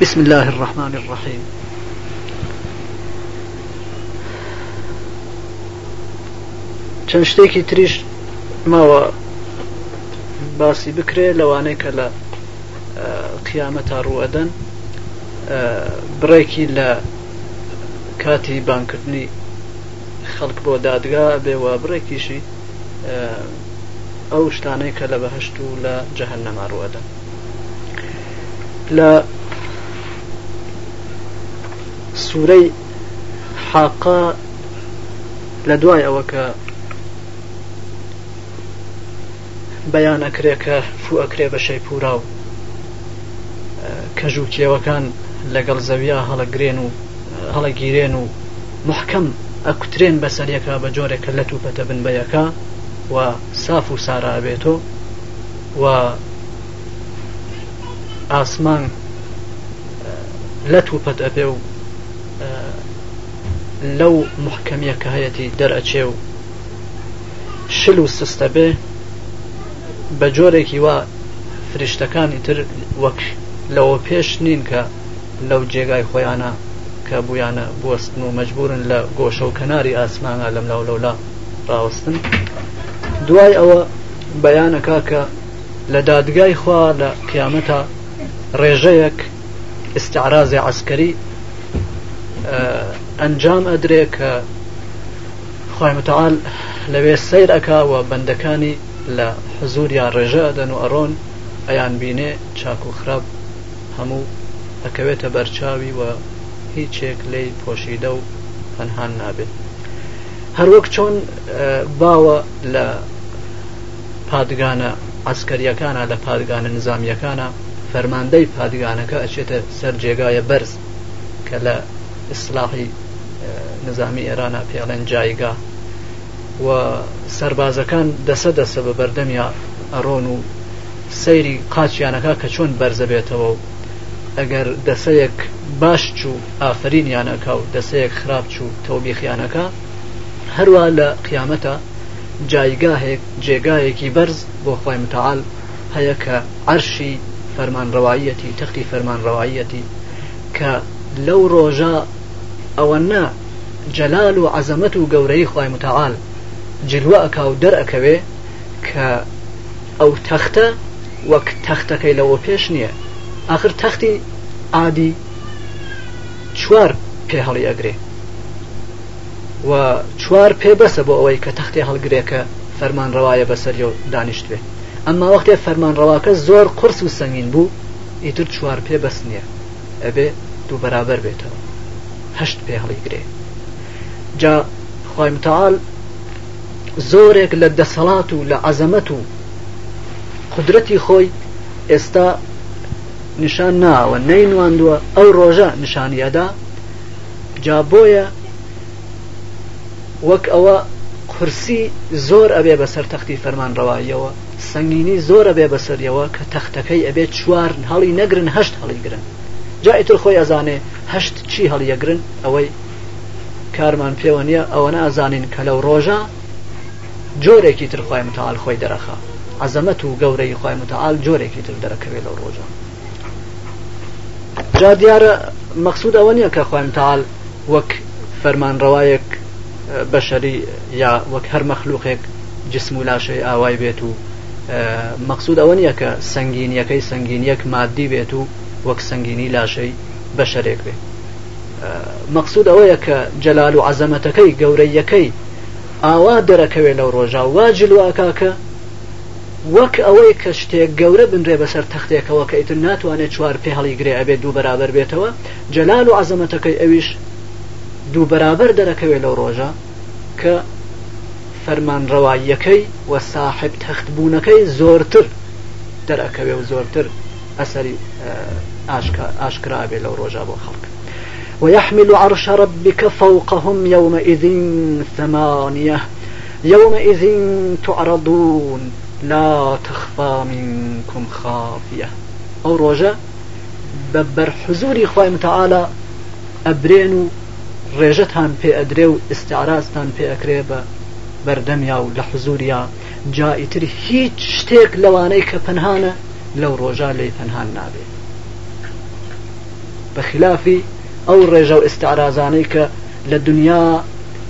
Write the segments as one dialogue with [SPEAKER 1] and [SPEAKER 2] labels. [SPEAKER 1] بسم الله الرحمن الرحيم چەند شتێکی تریش ماوە باسی بکرێ لەوانەیە کە لە قیامە تا ڕوەدەن بڕێکی لە کاتی بانکردنی خەڵک بۆ دادگا بێوە بڕێکیشی ئەو شتانەی کە لە بەهشت و لە جەهن نەماڕوەدا لە سوورەی حاقا لە دوای ئەوە کە بەیان ئەکرێ کە فو ئەکرێ بە شەیپورا و کە ژووکێوەکان لەگەڵ زەویا هەڵەگرێن و هەڵەگیرێن و محکەم ئەکوترێن بەسەریەکە بە جۆرێکە لە توپەتە بن بەیەکە و ساف و سارابێتۆ و ئاسمان لەت و پەت ئەبێ و لەو محکەمیە کە هەیەی دەرەچێ و شل و سستە بێ بە جۆرێکی وا فریشتەکانی تر وەک لەوە پێش نین کە لەو جێگای خۆیانە کە بویانە بوەستن و مەجبورن لە گۆشە و کەناری ئاسمانە لەم لەو لەولا ڕاوستن دوای ئەوە بەیانەکە کە لە دادگای خوا لە قیامەتە ڕێژەیەک استعرازی عسکەری ئەنجام ئەدرێ کە خومتال لەوێ سیر ئەکاوە بەندەکانی لە حزوریان ڕێژە ئەدەن و ئەڕۆن ئەیان بینێ چاک و خراپ هەموو ئەکەوێتە بەرچاوی و هیچێک لی پۆشیدە و هەنهان نابێت هەروەک چۆن باوە لە پادگانە ئەسکەریەکانە لە پادگانە نظامیەکانە فەرماندەی پادگانەکە ئەچێتە سەر جێگایە بەرز کە لە ئیسلاحی نظامی ئێرانە پێڵێن جایگا و سربازەکان دەسە دەسە بە بەردەمیا ئەڕۆن و سەیری قاچیانەکە کە چۆن بەرزە بێتەوە و ئەگەر دەسەیەک باش چوو ئافرینیانەکە و دەسەیەک خراپ چوو تەوبیخیانەکە هەروە لە قیامەتە جایگاهێک جێگایەکی بەرز بۆ خۆی متعاال هەیە کە عەرشی فەرمانڕەوایەتی تەختی فەرمانڕەوایەتی کە لەو ڕۆژە ئەوە نە جەلال و عەزەمەت و گەورەی خی متعاال جلوە ئەک و دەرەکەوێ کە ئەو تەختە وەک تەختەکەی لەوە پێش نییە آخر تەختی عادی چوار پێ هەڵی ئەگرێ و چوار پێبەسە بۆ ئەوەی کە تەختی هەڵگرێکە فەرمان ڕواایە بەسەر و دانیشت بێ ئەمما وەختێ فەرمانڕەواکە زۆر قرس و سەنگین بوو ئیتر چوار پێ بەس نییە ئەبێ دوو بەرابەر بێتەوە هەشت پێ هەڵیگرێ جا خی متال زۆرێک لە دەسەڵات و لە عەزەمەت و قدرەتی خۆی ئێستا نیشان ناوە نەینواندووە ئەو ڕۆژە نیشانیەدا جا بۆیە وەک ئەوە قورسی زۆر ئەبێ بەسەر تەختی فەرمانڕەواییەوە سنگینی زۆرە بێ بەسەریەوە کە تەختەکەی ئەبێت چوار هەڵی نەگرن هەشت هەڵیگرن جایتر خۆی ئەزانێ هەشت چی هەڵیەگرن ئەوەی کارمان پێوە نیە ئەوە نازانین کە لەو ڕۆژە جۆرێکی ترخوای متال خۆی دەرەخە عزەمەت و گەورەی خخوای متال جۆرێکی تر دەرەکەوێت لەو ڕۆژە جا دیارە مەخصود ئەوە نییە کە خوای متال وەک فەرمانڕەوایەک بەشەری یا وەک هەر مەخلوقێک جسم و لاشەی ئاوای بێت و مەقصود ئەوە نیە کە سنگینیەکەی سنگینیەک مادی بێت و وەک سنگینی لاشەی بەشەرێک بێت مەقصود ئەوەیە کە جەلال و عەزەمەتەکەی گەورەیەکەی ئاوا دەرەکەوێت لەو ڕۆژا وا جلواکاکە وەک ئەوەی کە شتێک گەورە بنرێ بەسەر تەختێکەوە کە ئیتر ناتوانێت چوار پێ هەڵی گرێ ئەبێت دوو بەرابەر بێتەوە جەلال و عەزەمەتەکەی ئەویش دوو بەرابەر دەرەکەوێت لەو ڕۆژە کە فەرمانڕەواییەکەی وە ساحب تەختبوونەکەی زورتر دەرەکەوێ و زۆرتر ئەسەری آه، ئاشکرابێ لەو ڕۆژە خلق و ويحمل عرش ربك فوقهم يومئذ ثمانية يومئذ تعرضون لا تخفى منكم خافية أو رجاء ببر حزوري خواهي متعالى أبرينو ڕێژەتان پێ ئەدرێ و ئستاراستان پێ ئەکرێ بە بەردەمیا و لە حزوریا جائیتر هیچ شتێک لەوانەی کە پەنهانە لەو ڕۆژا لی پەنهان نابێت بەخلافی ئەو ڕێژە و ئستارازانەی کە لە دنیا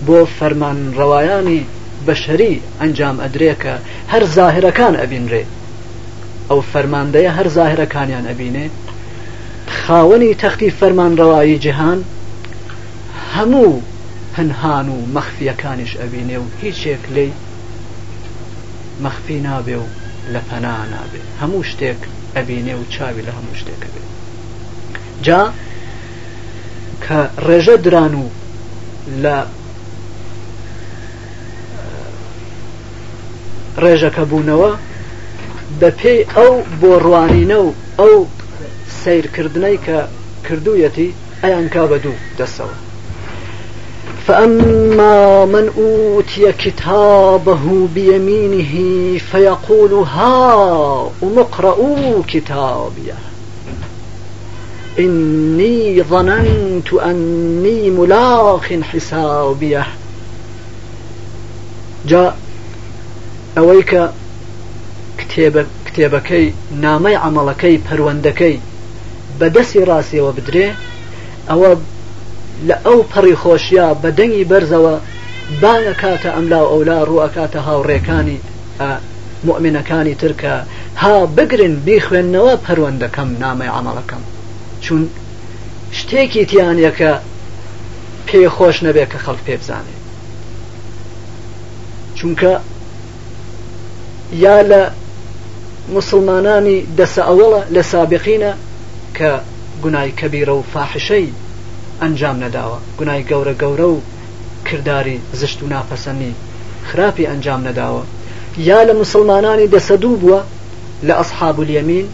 [SPEAKER 1] بۆ فەرمان ڕەوایانی بەشەری ئەنجام ئەدرێکە هەر زاهرەکان ئەبینرێ ئەو فەرماندەیە هەر زاهرەکانیان ئەبینێ خاوەنی تەختی فەرمان ڕەوایی جیهان هەموو پنهان و مەخفیەکانیش ئەبینێ و هیچێک لی مەخفی نابێ و لە پەنا نابێ هەموو شتێک ئەبینێ و چاوی لە هەموو شتێکە بێ جا کە ڕێژە دران و لە ڕێژەکە بوونەوە بە پێی ئەو بۆ ڕوانینە و ئەو سیرکردنەی کە کردوویەتی ئەیان کا بە دوو دەسەوە فأما من أوتي كتابه بيمينه فيقول هاؤم اقرؤوا كتابيه إني ظننت أني ملاق حسابيه جاء أويك كتابك کتێبەکەی نامي عملكي پەروەندەکەی بدسي راسي بدرێ ئەوە لە ئەو پەڕی خۆشیە بە دەنگی بەرزەوە باەکاتە ئەملا و ئەولا ڕوەکاتە هاوڕێکانی مؤمنەکانی ترکە ها بگرن بیخوێندنەوە پەروەندەکەم نامی عملەکەم چون شتێکی تیانەکە پێی خۆش نەبێت کە خەڵ پێ بزانێت چونکە یا لە مسلمانانی دەسە ئەوڵە لە سابقینە کە گونای کەبیرە و فاحشەی ئەنجام نەداوە گونای گەورە گەورە و کردداری زشت و ناپەسەنی خراپی ئەنجام نەداوە یا لە مسلمانانی دەسەدوو بووە لە ئەسحاب الەمین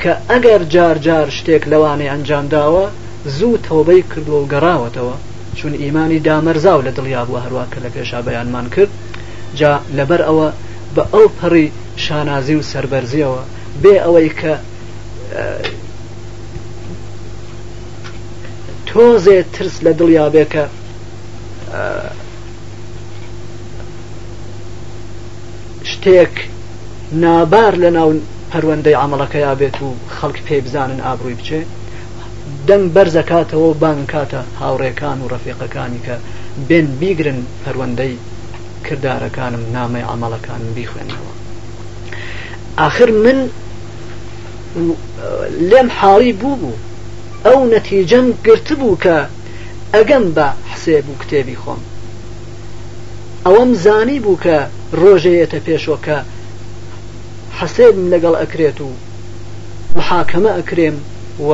[SPEAKER 1] کە ئەگەر جار جار شتێک لەوانەی ئەنجامداوە زوو تەوبەی کردووە و گەڕاوەتەوە چون ئیمانی دامەرزاو لە دڵیا بووە هەروە کە لە پێشا بەیانمان کرد جا لەبەر ئەوە بە ئەو پەڕی شانازی و سربەرزیەوە بێ ئەوەی کە تۆزێ ترس لە دڵیا بێکە شتێک نابار لە ناو پەروەندەی عملەکەیا بێت و خەڵک پێ بزانن ئابرووی بچێ دەنگ بەرزەکاتەوە بانگ کاتە هاوڕێکان و ڕەفیقەکانی کە بێن بیگرن پەروەندەی کردارەکانم نامەی عملەکانم بیخوێنەوە آخر من لێم حاڵی بوو بوو ئەو نەتیجەم گرتبوو کە ئەگەم بە حسێب و کتێبی خۆم ئەوەم زانی بوو کە ڕۆژەیەتە پێشۆکە حەسێبم لەگەڵ ئەکرێت و محاکەمە ئەکرێم و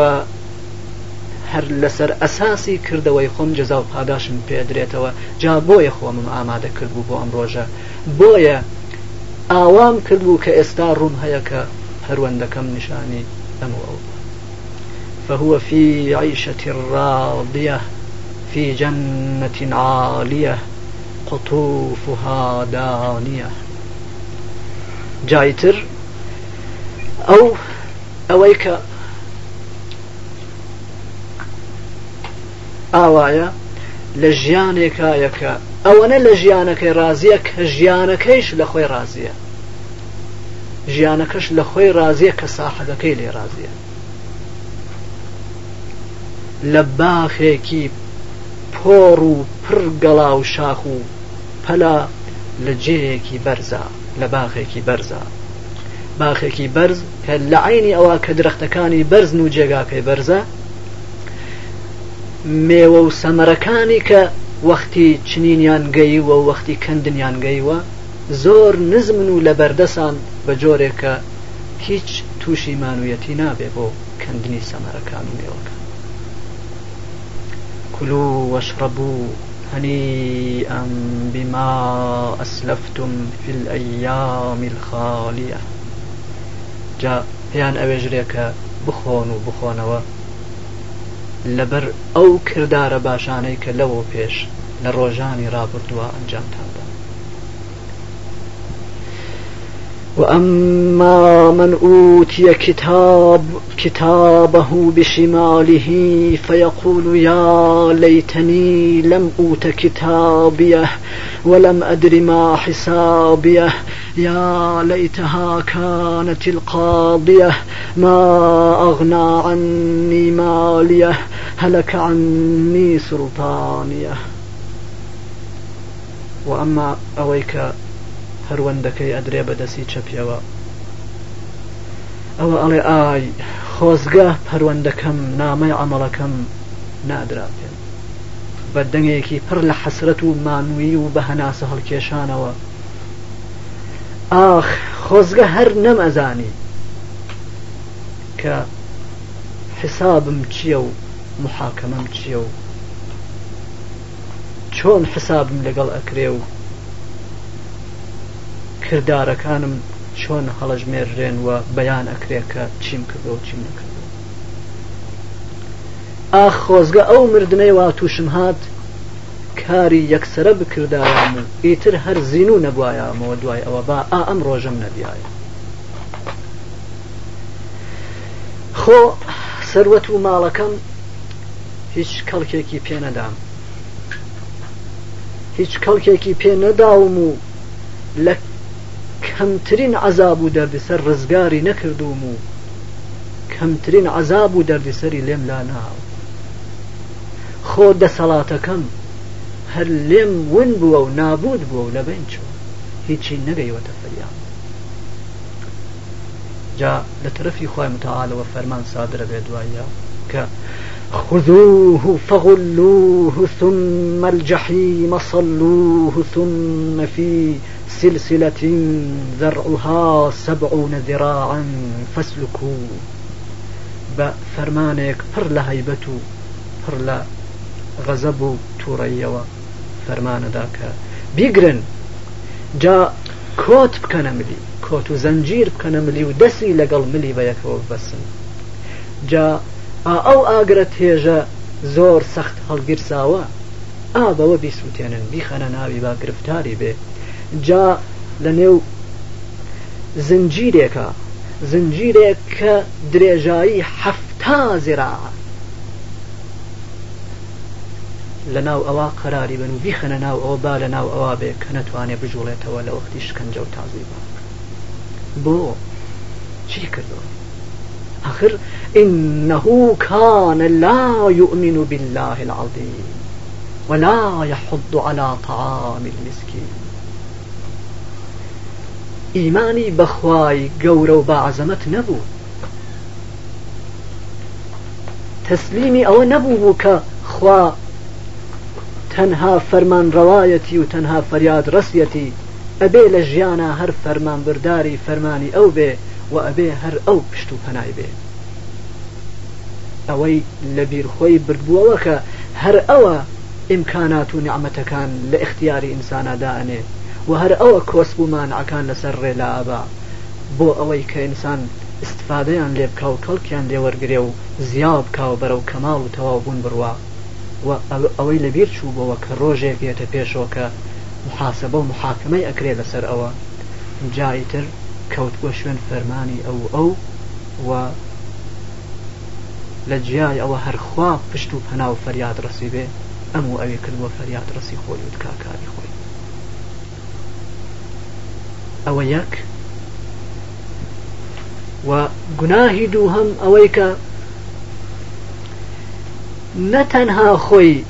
[SPEAKER 1] هەر لەسەر ئەساسی کردەوەی خۆم جەزا و پاداشم پێدرێتەوە جا بۆیە خۆمم ئامادە کردبوو بۆ ئەم ڕۆژە بۆیە ئاوام کردبوو کە ئێستا ڕوون هەیە کە هەروەندەکەم نیشانی ئەمەوە فهو في عيشة راضية في جنة عالية قطوفها دانية جايتر أو أويك آوايا لجيانك آيك أو أنا لجيانك رازيك جيانك إيش لخوي خۆی رازیە ژیانەکەش رازية خۆی رازیە کە لە باخێکی پۆڕ و پرگەڵا و شاخ و پەلا لە جێیەکی بەرزە لە باخێکی بەرزە باخێکی بەرز کە لە عینی ئەوە کە درەختەکانی بەرزن و جێگاکەی بەرزە مێوە و سەمەرەکانی کە وەختی چنینیان گەیوە و وەختی کندنیان گەیوە زۆر نزمن و لە بەردەسان بە جۆرێکە هیچ تووشی مانویەتی نابێ بۆ کندنی سەمەرەکان و مێوەکە كلوا واشربوا هنيئا بما أسلفتم في الأيام الخالية جاء پێیان ئەوێژرێکە بخۆن و بخۆنەوە لەبەر ئەو کردارە باشانەی کە لەوە پێش لە ڕۆژانی رابردووە ئەنجامتاندا وأما من أوتي كتاب كتابه بشماله فيقول يا ليتني لم أوت كتابيه ولم أدر ما حسابيه يا ليتها كانت القاضية ما أغنى عني ماليه هلك عني سلطانيه وأما أويك هەروەندەکەی ئەدرێ بەدەسی چەپیەوە ئەوە ئەڵێ ئای خۆزگە پەروەندەکەم نامەی ئەمەڵەکەم نادرا پێم بە دەنگەیەکی پڕ لە حەسرەت و مانووی و بە هەناسە هەڵکێشانەوە ئاخ خۆزگە هەر نەم ئەزانی کە حسابم چییە و محاکەمەم چییە و چۆن حسابم لەگەڵ ئەکرێ و کردارەکانم چۆن هەڵەژمێرێن وە بەیان ئەکرێکە چیم کردەوە چیم نەکردەوە ئاخ خۆزگە ئەو مردنەی وا تووشم هات کاری یەکسرە بکردایام و ئیتر هەر زین و نەبوایامەوە دوای ئەوە با ئا ئەم ڕۆژەم نەبیایە خۆ سەروەت و ماڵەکەم هیچ کەڵکێکی پێنەدام هیچ کەڵکێکی پێ نەداوم و لە کەمترین عذاب و دەردسەر رزقاري نەکردوم كم ترين عذاب و دەردسەری لم لا ناو صلاة كم هر لم ون بو و نابود بووە و لەبێن چوە هیچی نەگەیوەتە جا لطرفي خواه خی متعاالەوە فەرمان سادرە بێ خذوه فغلوه ثم الجحيم صلوه ثم في سلسلة ذرعها سبعون ذراعا فاسلكوا بە فەرمانێک پڕ لە هەیبەت و پڕ لە غەزە بوو تووڕەیەوە فەرمانەدا کە بیگرن جا کۆت بکەنە ملی کۆت و زەنجیر بکەنە ملی و دەسی لەگەڵ ملی بە یەکەوە بەسن جا ئەو ئاگرە تێژە زۆر سەخت هەڵگیرساوە ئا بەوە بیسووتێنن بیخەنە ناوی با گرفتاری بێ جا لە نێو زنجیرێکە زنجیرێک کە درێژایی حفتا زیرا لە ناو ئەوە قەراری بن بیخەنە ناو ئەوە با لە ناو ئەوە بێ کە نەتوانێ بژوڵێتەوە لە وەختی شکنجە و تازی بە بۆ چی کردەوە آخر إنه كان لا يؤمن بالله العظيم ولا يحض على طعام المسكين ئیمانی بەخوای گەورە و بەعزەمەت نەبوو تەسلیمی ئەوە نەبوو بوو کە خوا تەنها فەرمان ڕەوایەتی و تەنها فەریاد ڕسیەتی ئەبێ لە ژیانە هەر فەرمان برداری فەرمانی ئەو بێ و ئەبێ هەر ئەو پشت و پەنای بێ ئەوەی لە بیرخۆی بردبووەوە کە هەر ئەوە ئیمکانات و نعممەتەکان لە اختیاری ئینسانە داێت و هەر ئەوە کۆس بوومانعەکان لەسەر ڕێلاعبا بۆ ئەوەی کە ئینسان استفادەیان لێ بکە و کەڵکیان لێوەرگێ و زیاو بکاو بەرەو کەماڵ و تەواو بوون بڕوا و ئەوەی لەبیر چوو بەوە کە ڕۆژێک بێتە پێشەوەکە محاسبە و محاکمەی ئەکرێ لەسەر ئەوە جایتر کەوت بۆ شوێن فەرمانی ئەو ئەو و لە جیای ئەوە هەرخوا پشت و پەنا و فەریاد ڕسی بێ ئەم و ئەوێ کرد بۆ فەریاد ڕسی خۆی و تکاکاری خۆی ئەوە یەک و گوناهی دوو هەم ئەوەی کە نەتەنها خۆی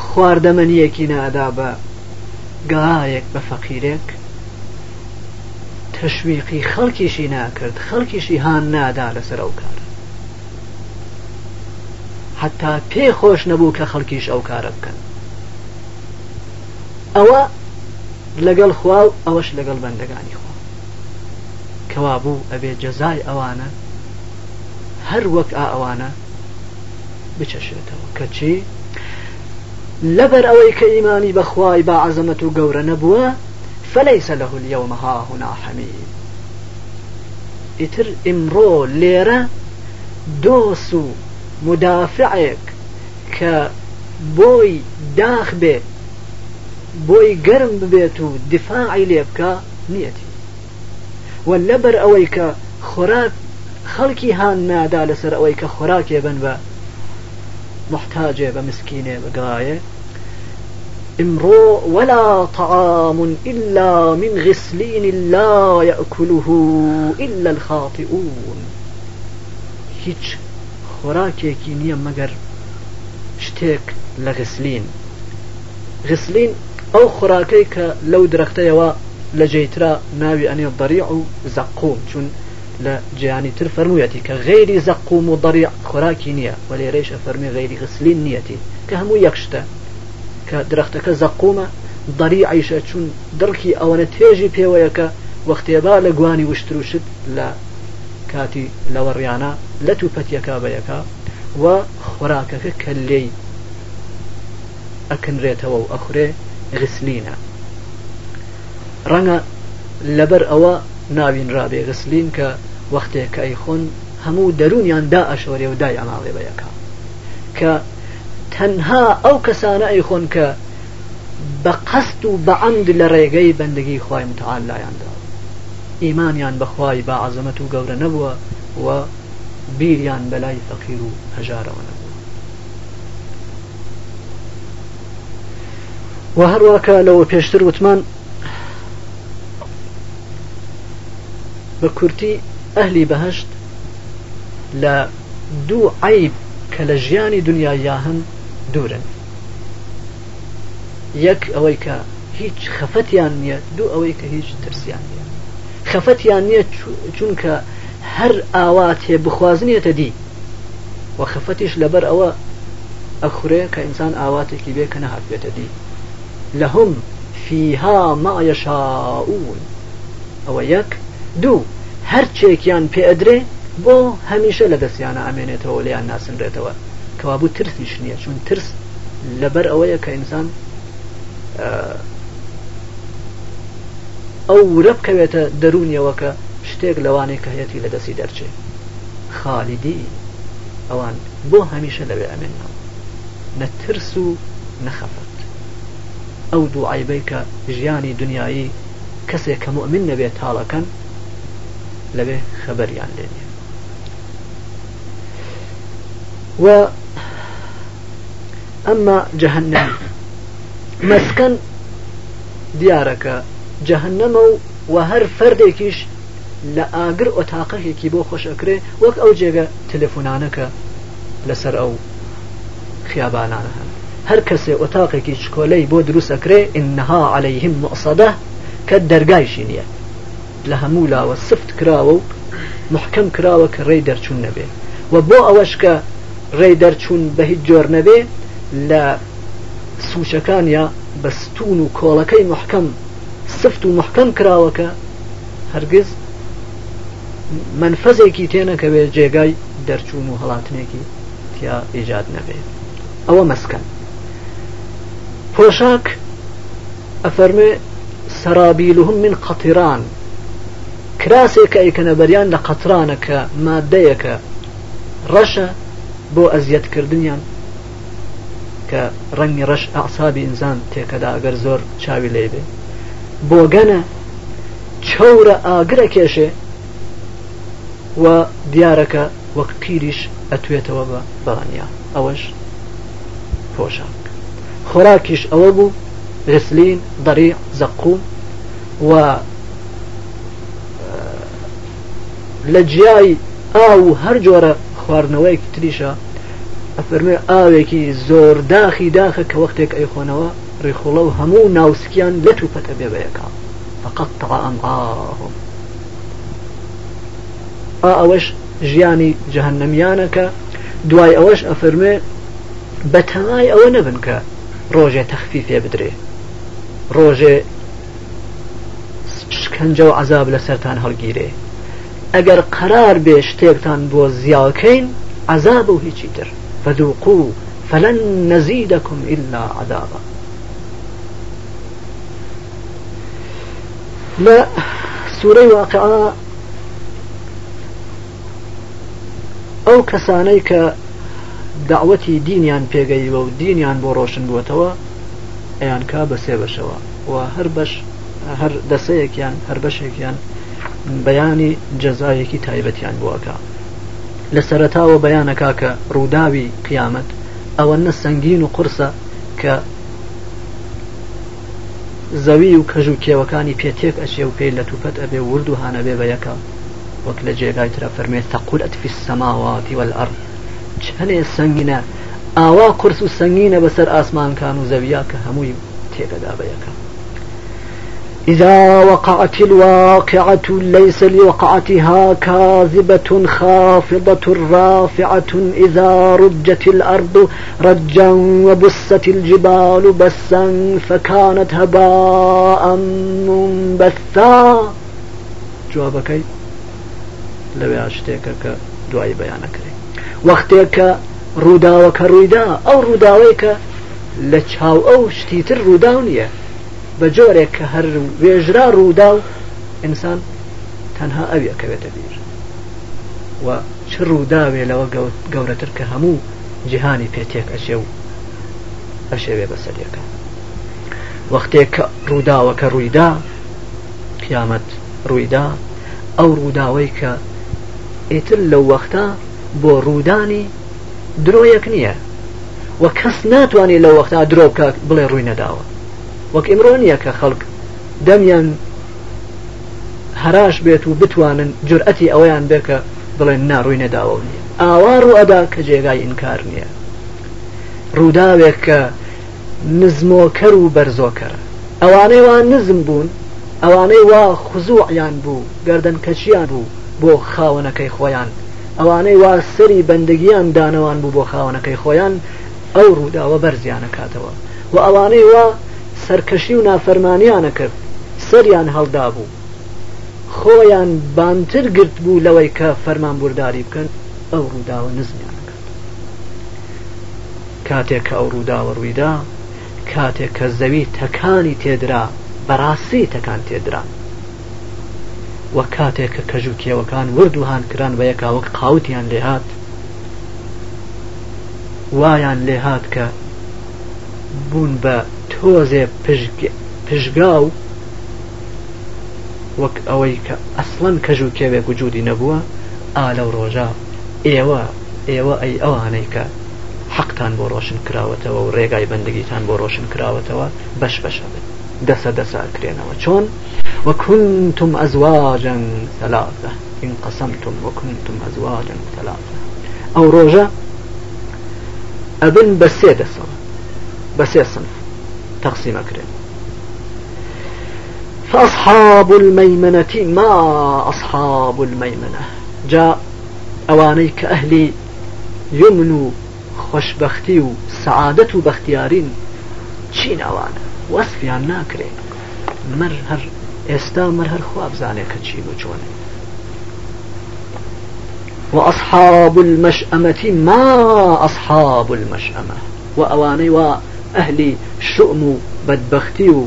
[SPEAKER 1] خواردەمەنیەکی نادا بە گایەک بە فەقیرێک تەشویقی خەڵکیشی ناکرد خەڵکیشی هان نادا لەسەر ئەو کارە حتا پێ خۆش نەبوو کە خەڵکیش ئەو کارە بکەن ئەوە لەگەڵ خوا و ئەوەش لەگەڵ بەندەکانی کەوا بوو ئەبێ جەزای ئەوانە هەر وەک ئا ئەوانە بچەشێتەوە کەچی لەبەر ئەوەی کە ئیمانی بەخوای با عزمەت و گەورە نەبووە فەلەیسە لە هولیەوە مەها هوناحەمید ئیتر ئیمڕۆ لێرە دۆس و مدافعێک کە بۆی داخ بێت بۆی گەرم ببێت و دفاعی لێ بکە نیەتی ولبر اويك خراك کە هان نادا لەسەر ئەوەی کە خۆراکێ بن بە محتاجێ بە مسکینێ بگایە ولا طعام إلا من غسلين لا يأكله إلا الخاطئون هيج خراكي كينيا مقر شتێک لغسلين غسلين أو خراكيك لو کە لەو لە جێترا ناوی ئەنێ دەریع و زەقوم چون لە جیانی تر فەرموویەتی کە غێری زەقوم و دەریع خۆراکی نییە و لێرەیشە فەرمی غێری غسلین نیەتی کە هەموو یەکشتە کە درەختەکە زەقومە دەری عیشە چون دڵکی ئەوەنە تێژی پێوەیەکە وەختێبا لە گوانی وشتروشت لە کاتی لەوەڕیانە لە توپەتیەکە بەیەکە و خۆراکەکە کە لێی ئەکنرێتەوە و ئەخورێ غسلینە ڕەنگە لەبەر ئەوە ناوین ڕابێ گسلین کە وەختێک کە ئەیخۆن هەموو دەرونیان دا ئەشۆرێ و دای ئەماڵێ بەیەکە کە تەنها ئەو کەسانە ئەیخۆن کە بە قەست و بە عەند لە ڕێگەی بەندگی خی متعاال لایاندا ئیمانیان بەخوای بە عزمەت و گەورە نەبووە و بیریان بەلای فەقیر و هەژارەوە نەبوو و هەروەکە لەوە پێشتر وتمان بە کورتی ئەهلی بەهشت لە دوو عیب کە لە ژیانی دنیا یا هەن دوورن یەک ئەوەی کە هیچ خەفەتیان نییە دوو ئەوەی کە هیچ ترسیان نیە خەفەتیان نییە چونکە هەر ئاوات هێ بخوازنیێتە دی و خەفەتیش لەبەر ئەوە ئەخورەیە کە ئینسان ئاواتێکی بێ کە نەهاتبێتە دی لە هم فیها ما یەشاون ئەوە یەک دوو هەرچێکیان پێ ئەدرێ بۆ هەمیشە لە دەستیانە ئامێنێتەوە لیان ناسنرێتەوە کەوابوو ترسیش نییە چون ترس لەبەر ئەوەیە کە ئینسان ئەو ورە بکەوێتە دەرونیەوە کە شتێک لەوانەیە کە هەیەی لە دەستی دەرچێ خالیدی ئەوان بۆ هەمیشە لەوێ ئەمێنەوە نەترس و نەخەفەت ئەو دوو عیبەی کە ژیانی دنیایی کەسێک کە مؤمن نەبێت تاڵەکەن لەوێ خەبەریان لێنێ و ئەمما جەهنەم مەسکەن دیارەکە جەهنەمە و و هەر فەردێکیش لە ئاگر ئۆتاقەکێکی بۆ خۆشەکرێ وەک ئەو جێگە تەلەفۆنانەکە لەسەر ئەو خیابانانە هەن هەر کەسێ ئۆتاقێکی چکۆلەی بۆ دروستەکرێ ئینها عليهلەیهم مؤسەدە کە دەرگایشی نییە لە هەموو لاوە سفت کراوە و محکەم کراوە کە ڕێ دەرچوون نەبێ و بۆ ئەوەش کە ڕێ دەرچوون بە هیچ جۆر نەبێ لە سوچەکان یا بەستون و کۆڵەکەی محکەم سفت و محکەم کراوەکە هەرگز منفەزێکی تێنەکەوێت جێگای دەرچوون و هەڵاتنێکی تیا ئیجاد نەبێت ئەوە مەسکەن پۆشاک ئەفەرمێ سەرابیلهم من قەتیران کراسێکە ئەیکەنە بەریان لە قەترانەکە مادەیەکە ڕەشە بۆ ئەزیەتکردنیان کە ڕەنگی ڕەش ئاسابی ئینسان تێکەدا ئەگەر زۆر چاوی لێ بێ بۆ گەنە چەورە ئاگرە کێشێ و دیارەکە وەک پیریش ئەتوێتەوە بە بەڵانیا ئەوەش پۆشان خۆراکیش ئەوە بوو رسلین دەری زەقوم و لە جیای ئاو هەر جۆرە خواردنەوەیەکی تریشە ئەفرمێ ئاوێکی زۆر داخی داخە کە وەختێک ئەیخۆنەوە ڕێخۆڵە و هەموو ناوسکیان لە تو پەتە بێبەیەەکە فقط تەعام ئاهم ئا ئەوەش ژیانی جەهنەمیانەکە دوای ئەوەش ئەفرمێ بە تەمای ئەوە نەبن کە ڕۆژێ تەخفی فێ بدرێ ڕۆژێ شکنجە و عذاب لەسەران هەڵگیرێ ئەگەر قرار بێ شتێکتان بۆ زیاکەین عذاب و هیچی تر فەدوقو فەلەن نەزیدەکم ئللا عذابە لە سوورەی واقعا ئەو کەسانەی کە داوەتی دینیان پێگەیوە و دینیان بۆ ڕۆشن بووتەوە ئەیان کا بەسێ بەشەوە و هەر بەش هەر دەسەیەکیان هەر بەشێکیان بەیانی جەزایەکی تایبەتیان بووەکە لە سەرتاوە بەیانەکە کە ڕووداوی قیامەت ئەوە نە سەنگین و قرسە کە زەوی و کەژ و کێوەکانی پێتێک ئەچێ و پێی لە توپەت ئەبێ ورد و هانەبێ بە یەکە وەک لە جێگای ترە فەرمێت تەقولەت فی السەماواتی والأرض چەنێ سەنگینە ئاوا قرس و سەنگینە بەسەر ئاسمانکان و زەویا کە هەمووی تێکەدا بە یەکە إذا وقعت الواقعة ليس لوقعتها كاذبة خافضة رافعة إذا رجت الأرض رجا وبست الجبال بسا فكانت هباء منبثا جوابك لو يعشتك دعي بيانك وقتك رداوك رداء أو روداويك لچاو أو شتيتر روداونية بە جۆرێک کە هەر وێژرا ڕوودا و ئینسان تەنها ئەویەکەوێتە بیر و چ ڕووداوێ لەوە گەورەتر کە هەموو جیهانی پێتێک ئەشێ و ئەشێوێ بەسەرەکە وەختێک کە ڕووداوەکە ڕوویدا قیامەت ڕوویدا ئەو ڕووداوەی کە ئیتر لەو وەختە بۆ ڕوودانی درۆیەک نییە وە کەس ناتوانێت لە وەختا درۆکە بڵێ ڕووی نەداوە وەک ئمرۆنیە کە خەڵک دەمیان هەراش بێت و بتوانن جورئەتی ئەویان بێکە بڵێن ناڕووی نەداوە نیە ئاوار و ئەدا کە جێگای ئینکار نییە ڕووداوێک کە نزمۆکەر و بەرزۆکەر ئەوانەی وا نزم بوون ئەوانەی وا خزوعیان بوو گردن کەچیان بوو بۆ خاوەنەکەی خۆیان ئەوانەی وا سەری بەندگیان دانەوان بوو بۆ خاوەنەکەی خۆیان ئەو ڕووداوە بەرزیانە کاتەوە و ئەوانەی وا سەرکەشی و نافەرمانیانە کرد سەریان هەڵدا بوو خۆیان بانتر گرت بوو لەوەی کە فەرمان بورداری بکەن ئەو ڕووداوە نزمیان کرد کاتێک کە ئەو ڕووداوە ڕوویدا کاتێک کە زەوی تەکانی تێدرا بەڕاستی تەکان تێدرا وە کاتێک کە کەژوکیەوەکان وردوهان کران بە یەکاوەک قاوتیان لێهات وایان لێهات کە بوون بە تۆزێ پشگا و وەک ئەوەی کە ئەسڵەن کەژ و کێوێک وجودی نەبووە ئا لەو ڕۆژە ئێوە ئێوە ئەی ئەوانەی کە حەقتان بۆ ڕۆشن کراوەتەوە و ڕێگای بەندگیتان بۆ ڕۆشن کراوەتەوە بەش بەشە بن دەسە دەساکرێنەوە چۆن وەکونتم ئەزواجن سەلازە این قەسەمتم وەکونتم ئەزواجن سەلازە ئەو ڕۆژە ئەبن بە سێ دەسەوە بە سێ سنف تقسيم أكرم فأصحاب الميمنة ما أصحاب الميمنة جاء أوانيك أهلي يمنو خوشبختي سعادة بختيارين چین أوانا وەسفیان ناکرێن ناكري هەر ئێستا مەر هەر خوابزانێ کە چین و وأصحاب المشأمة ما أصحاب المشأمة وأواني ئەهلی شعم و بەدبختی و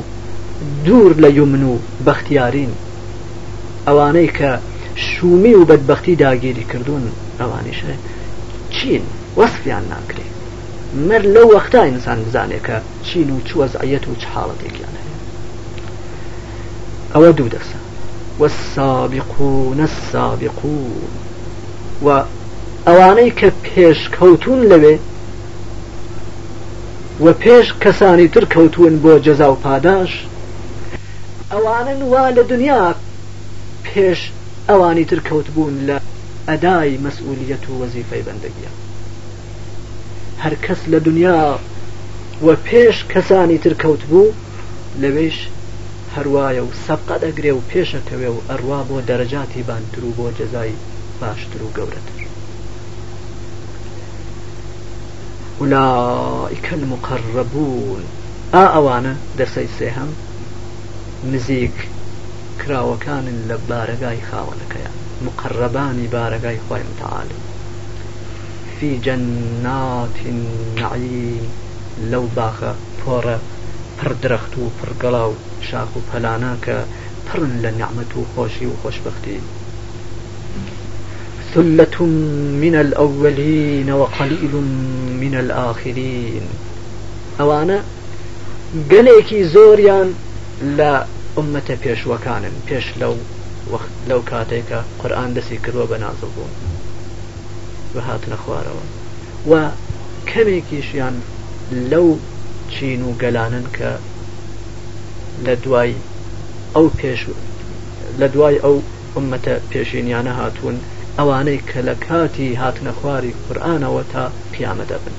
[SPEAKER 1] دوور لە یمن و بەختیارین ئەوانەی کە شومی و بەدبختی داگیری کردوون ئەوانیشە چین وەسفیان ناکرێ مەر لەو وەختا ئینسان بزانێت کە چین و چوەزعەت و چ حاڵەتێکیان هەیە ئەوە دوو دەسە والسابقون السابقون و ئەوانەی کە پێشکەوتون لەوێ و پێش کەسانی تر کەوتون بۆ جەزا و پاداش ئەوانن وا لە دنیا پێش ئەوانی تر کەوتبوون لە ئەدای مەسئولیت و وەزیفەی بەندگیە هەر کەس لە دنیا و پێش کەسانی تر کەوتبوو لەوێش هەروایە و سەبقەت ئەگرێ و پێشەکەوێ و ئەڕوا بۆ دەرەجاتی بانتر و بۆ جەزای باشتر و گەورەتر ئولائیکە المقڕبوون ئا ئەوانە دەسەی سێهم نزیک کراوەکانن لە بارەگای خاوەنەکەیان مقڕبانی بارەگای خۆی متعاالم في جەنات نعیم لەو باخە پۆڕە پردرەخت و پرگەڵا و شاخ و پەلانە کە پڕن لە نعممە و خۆشی و خۆشببختی ثلة من الأولين وقليل من الآخرين أوانا قليكي زوريا لا أمة بيش پێش بيش لو لو قورآان قرآن دسي بە نازڵ بوون بە هاتنە خوارەوە لو کەمێکیشیان لەو چین و گەلانن کە لە دوای ئەو پێش لە دوای ئەو عمەتە پێشینیانە هاتوون ئەوانەی کە لە کاتی هاتنە خواری قورآانەوە تا پیامە دەبن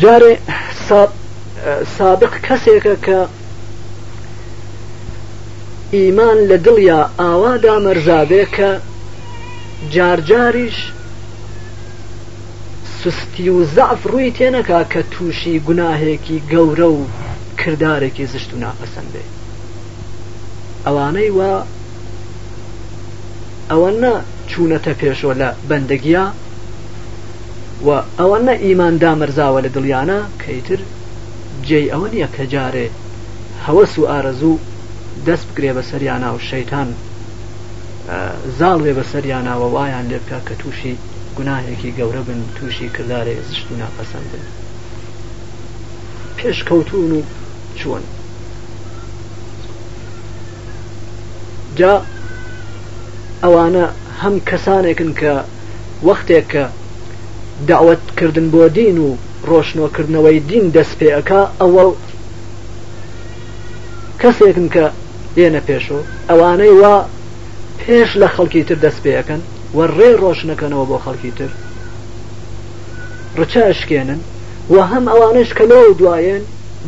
[SPEAKER 1] جارێ سابق کەسێکە کە ئیمان لە دڵیا ئاوادا مەرزابێ کە جارجاریش سستی و زعف ڕووی تێنەکا کە تووشی گوناهێکی گەورە و کردارێکی زشت و ناپەسەندێ ئەوانەی وا ئەوەنە چوونەتە پێشۆ لە بەندگیە و ئەوەنە ئیماندا مەرزاوە لە دڵیانە کەیتر جێ ئەوە نییە کە جارێ هەوەس و ئارەزوو دەست بگرێ بە سەریانە و شەیتان زاڵێ بە سەریانەوە وایان لێ بکە کە تووشی گوناهێکی گەورە بن تووشی کردارێ زشت و ناپەسەندن پێشکەوتون و چۆن جا ئەوانە هەم کەسانێکن کە وەختێک کە داوتکردن بۆ دین و ڕۆشنۆکردنەوەی دین دەست پێەکە ئەوەڵ کەسێکن کە دێنە پێشۆ ئەوانەی وا پێش لە خەڵکی تر دەست پێەکەن و ڕێ ڕۆشنەکەنەوە بۆ خەڵکی تر ڕچە ئەشکێنن و هەم ئەوانش کە لەو دوایەن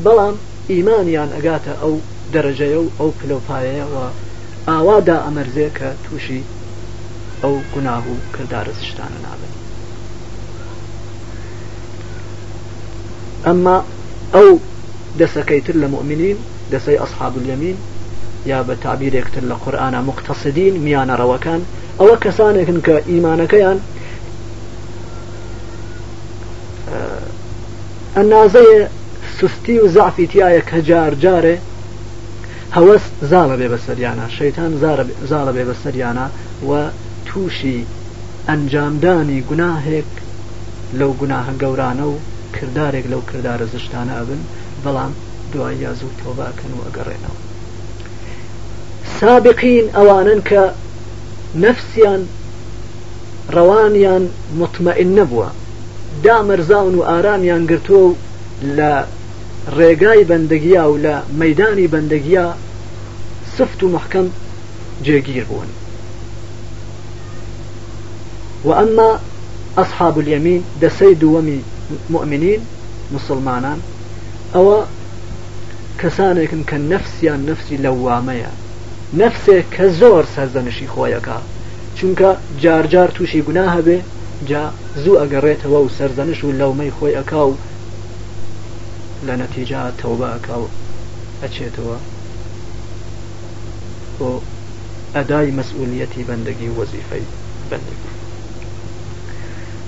[SPEAKER 1] بەڵام ئیمانیان ئەگاتە ئەو دەرەجەیە و ئەو پلۆپایەوە ئاوادا ئەمەرزێ کە تووشی ئەو گوناه و کردارە سشتانە نابن ئەمما ئەو دەسەکەی تر لە مؤمنین دەسەی ئەصحاب اليمین یا بە تابیرێکتر لە قورآە أو میانە ڕەوەکان ئەوە کەسانێکن کە ئیمانەکەیان ئەنازەیە سستی و زعفی تایە کە جار جارێ هەوەست زاڵە بێ بەسەریانە شەیتان زاڵە بێ بەسەریانە و تووشی ئەنجامدانی گوناهێک لەو گوناهە گەورانە و کردارێک لەو کردارە زشتانە ئەبن بەڵام دوای یا زوو تۆباکەن و ئەگەڕێنەوە سابقین ئەوانن کە نەفسیان ڕەوانیان مطمئن نەبووە دامەرزاون و ئارامیان گرتووە و لە ڕێگای بەندەگیە و لە مەدانی بەندەگیە سفت و محکەم جێگیر بوون و ئەمما ئەصحاب اليمین دەسەی دووەمی مؤمنین مسلمانان ئەوە کەسانێکن کە نەفسیان نفسی لەوامەیە نفسێک کە زۆر سەرزەنشی خۆیەکە چونکە جارجار تووشی گونا هەبێ جا زوو ئەگەڕێتەوە و سەرزەنش و لەومەی خۆی ئەکا و لە نەتیجا تەوبەکە ئەچێتەوە بۆ ئەدای مەسئولەتی بەندەگی وەزیفەی بەندگی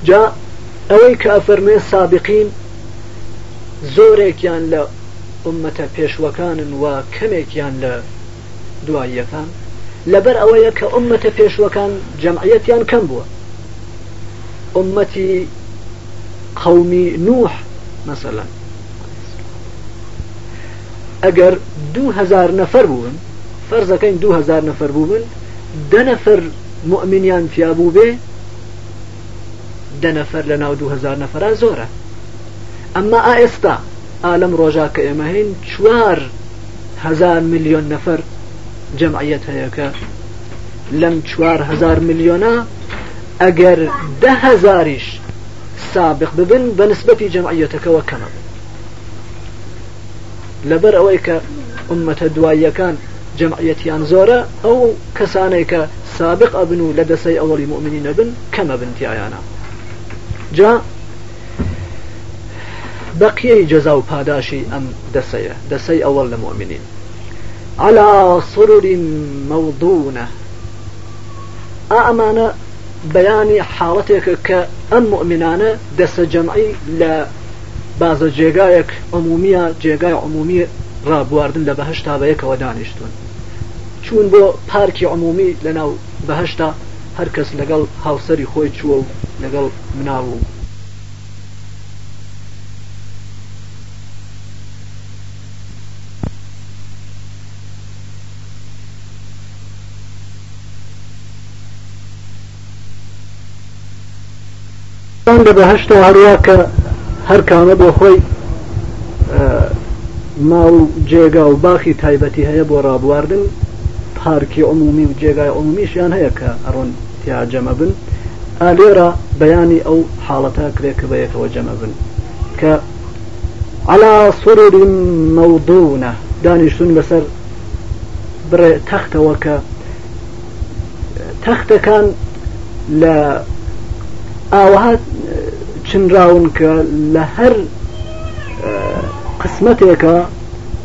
[SPEAKER 1] جا ئەوەی کە ئەفەرمێ سابقین زۆرێکیان لە عمەتە پێشوەکانن و کەمێکیان لە دواییەکان لەبەر ئەوەیە کە عمەتە پێشوەکان جەمعەتیان کەم بووە عمەتی قومی نوح مثللا ئەگەر دوهزار نەفەر بوون فەرزەکەین دوهزار نەفەر بوون دەنەفەر مؤمنیان پیابوو بێ دەنەفەر لە ناو دوهزار نەفرا زۆرە ئەمما ئێستا ئالم ڕۆژا کە ئێمە هین چوار هزار میلیۆن نەفەر جەمعەت هەیەکە لەم چوار هزار میلیۆنا ئەگەر ده هزاریش سابق ببن بە نسبەتی جەمعەتەکەەوە کەمە بن لبر اويك امة دوايا كان جمعيتي انزورا او کەسانێک سابق ابنو لدسي اول دەسەی ابن كما نەبن ايانا جا بقي جزاو باداشي ام دسي دسي اول المؤمنين على سرر موضونة ئەمانە بياني حالتك كأم مؤمنانة دس جمعي لا بازە جێگایەک عمومیە جێگای عمومی ڕابواردن لە بەهشتا بە یەکەوە دانیشتون چون بۆ پارکی عمومی لە ناو بەهشتا هەرکەس لەگەڵ هاوسری خۆی چووە و لەگەڵ مناوبوو لە بەهشتەوە هەروە کە هەر کامە بۆ خۆی ماڵ و جێگا و باخی تایبەتی هەیە بۆ ڕابواردن پارکی عمومی و جێگای عمومیشیان هەیە کە ئەڕۆن تیا جەمە بن ئالێرە بەیانی ئەو حاڵەتە کرێکە بەیەکەوە جەمە بن کە على سرر موضونة دانیشتون بەسەر بڕێ تەختەوە کە تەختەکان لە ئاوهات چنراون کە لە هەر قسمەتێکە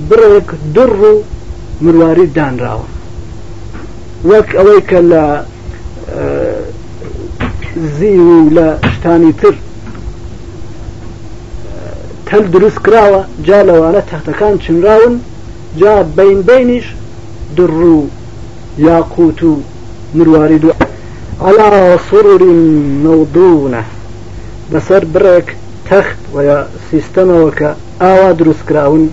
[SPEAKER 1] بڕێک دڕ و مرواری دانراوە وەک ئەوەی کە لە زی و لە شتانی تر تەل دروست کراوە جا لەوانە تەختەکان چنراون جا بین بینیش دڕ و یاقوت و مرواری دو على سرر موضونه بەسەر برێک تەخت و سیستەمەوە کە ئاوا دروستکراون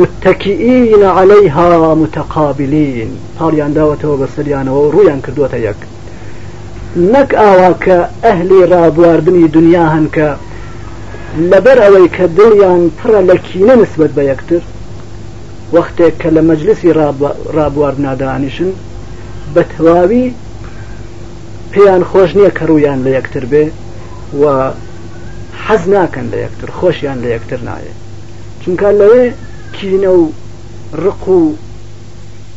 [SPEAKER 1] متتەکیئین عليهها متەقابلین پاڵیان داوەتەوە بە سەریانەوە و ڕویان کردوتە یەک نەک ئاوا کە ئەهلی ڕابواردنی دنیا هەن کە لەبەر ئەوەی کە دڵیان پڕە لە کینە نسبت بە یەکتر وەختێک کە لە مەجلسی ڕابوارد نادانیشن بە تەواوی پێیان خۆش نییە کە ڕویان لە یەکتر بێ و حەز ناکەن لە یەکتر خۆشیان لە یەکتر نایە چونکە لەوێ کینە و ڕق و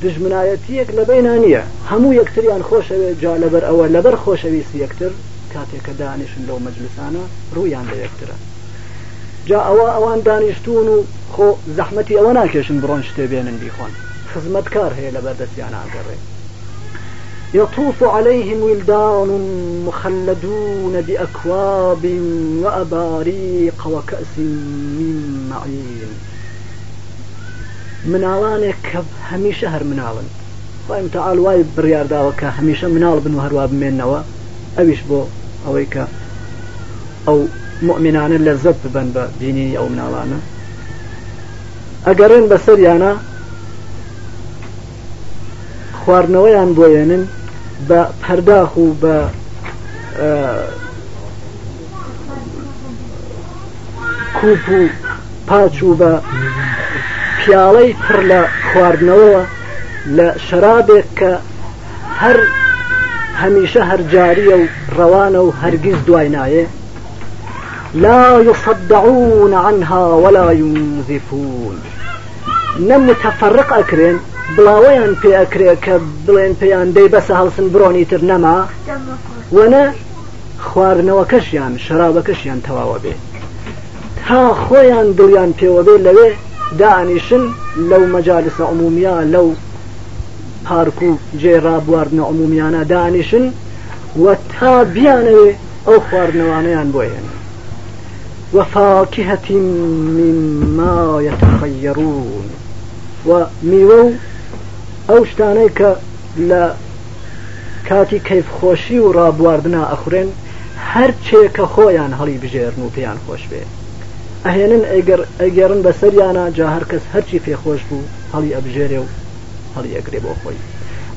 [SPEAKER 1] دژمنایەتیەک لە بینە نییە هەموو یەکتریان خۆشەوێ جا لەبەر ئەوە لەبەر خۆشەویستی یەکتر کاتێککە دانیشن لەو مەجلسانە ڕویان لە یەکترە جا ئەوە ئەوان دانیشتون و خۆ زەحمەتی ئەوە ناکێشن بڕۆن شتێ بێنن بیخۆن خزمەتکار هەیە لەبەردەستیان ئاگەڕێت يطوف عليهم ولدان مخلدون بأكواب وأباريق وكأس من معين مناڵانێک هەمیشە هەر مناڵن خۆیم تەعاال وای بڕارداوەکە هەمیشە مناڵ بن و هەروە بمێنەوە ئەویش بۆ ئەوەی کە ئەو مؤمنانە لە زەب ببن بە دینی ئەو مناڵانە ئەگەڕێن بەسەریانە خواردنەوەیان بۆێنن بە پەرداخ و بە کوپ و پاچ و بە پیاڵەی پڕ لە خواردنەوەوە لە شەرابێک کە هەر هەمیشە هەرجاریە و ڕەوانە و هەرگیز دوای نایە لا يصدعون عنها ولا ينزفون نم متفرق أكرين بڵاوەیان پێ ئەکرێ کە بڵێن پێیان دەی بەسە هەڵسن برۆنی تر نەما وەنە خواردنەوە کەشیان شەرابە کەشیان تەواوە بێ تا خۆیان دڵیان پێوە بێ لەوێ دانیشن لەو مەجالسە عمومیا لەو پارک و جێرا بواردنە عمومیانە دانیشن وە تا بیانەوێ ئەو خواردنەوانەیان بۆیان وەفاکیهەتی مما یتەخەیەڕون و میوە و ئەو شتانەی کە لە کاتی کەیفخۆشی و ڕابواردنا ئەخورێن هەر چێکە خۆیان هەڵی بژێرن و پێیان خۆش بێ ئەهێنن ئەگەرن بەسەریانە جا هەر کەس هەرچی پێخۆش بوو هەڵی ئەبژێرێ و هەڵی ئەگرێ بۆ خۆی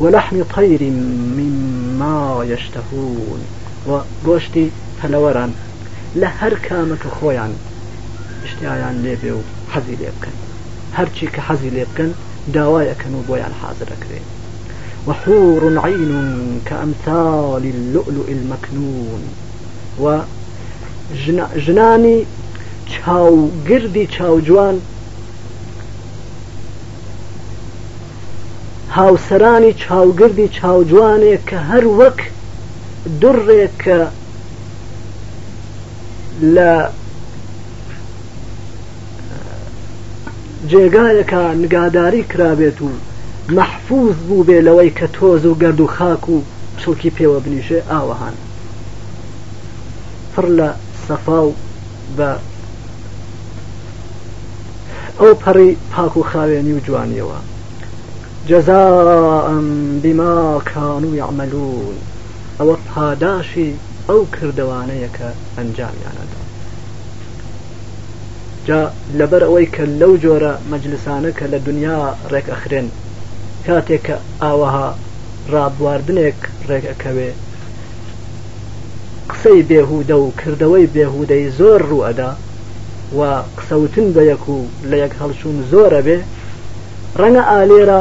[SPEAKER 1] وەلەحمی قەیری مما یشتەهون گۆشتی پەلەوەران لە هەر کامەکە خۆیان شتیان لێبێ و حەزی لێ بکەن هەرچی کە حەزی لێ بکەن داوایەکەن كانوا بويا حاضر ئەکرێن وحور عين كأمثال اللؤلؤ المكنون و جناني تشاو قردي تشاو جوان هاو سراني تشاو قردي تشاو وەک كهروك درك لا جێگایەکە نگاداری کرابێت و مەحفوظ بوو بێ لەوەی کە تۆز و گرد و خاک و چڵکی پێوە بنیشێ ئاوەهان پڕ لە سەفا و بە ئەو پەڕی پاک و خاوێنی و جوانیەوە جەزا بیما کان و یعملون ئەوە پاداشی ئەو کردوانەیە کە ئەنجامیانە جا لەبەر ئەوەی کە لەو جۆرە مەجلسانە کە لە دنیا ڕێک ئەخرێن کاتێک کە ئاوەها ڕابواردنێک ڕێگەکەوێ قسەی بێهودە و کردەوەی بێهودەی زۆر ڕوئەدا و قسەوتن بە یەک و لە یەک هەڵشون زۆرە بێ ڕەنگە ئالێرە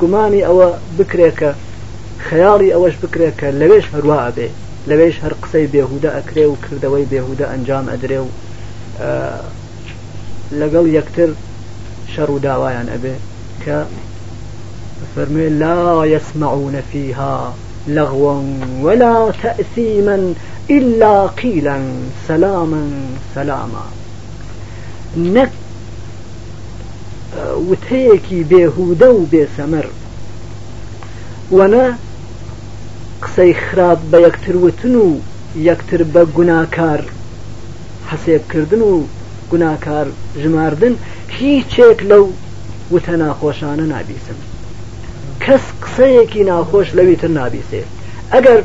[SPEAKER 1] گومانی ئەوە بکرێکە خەیاڵی ئەوەش بکرێکە لەوێش هەروە ئەبێ لەوێش هر قسەی بێهودە ئەکرێ و کردەوەی بێهودە ئەنجام ئەدرێ و لەگەڵ یەکتر شر و داوایان ئەبێ کە فەرمێ لا يسمعون فيها لغوا ولا تأثيما إلا قيلا سلاما سلاما نك وتيكي بێهودە و ونا قسەی خراپ بە یەکتروتن و یەکتر بە گوناکار حەسێبکردن و گوناکار ژماردن هیچێک لەو وتە ناخۆشانە نابیسم کەس قسەیەکی ناخۆش لەویتر نابیسێ ئەگەر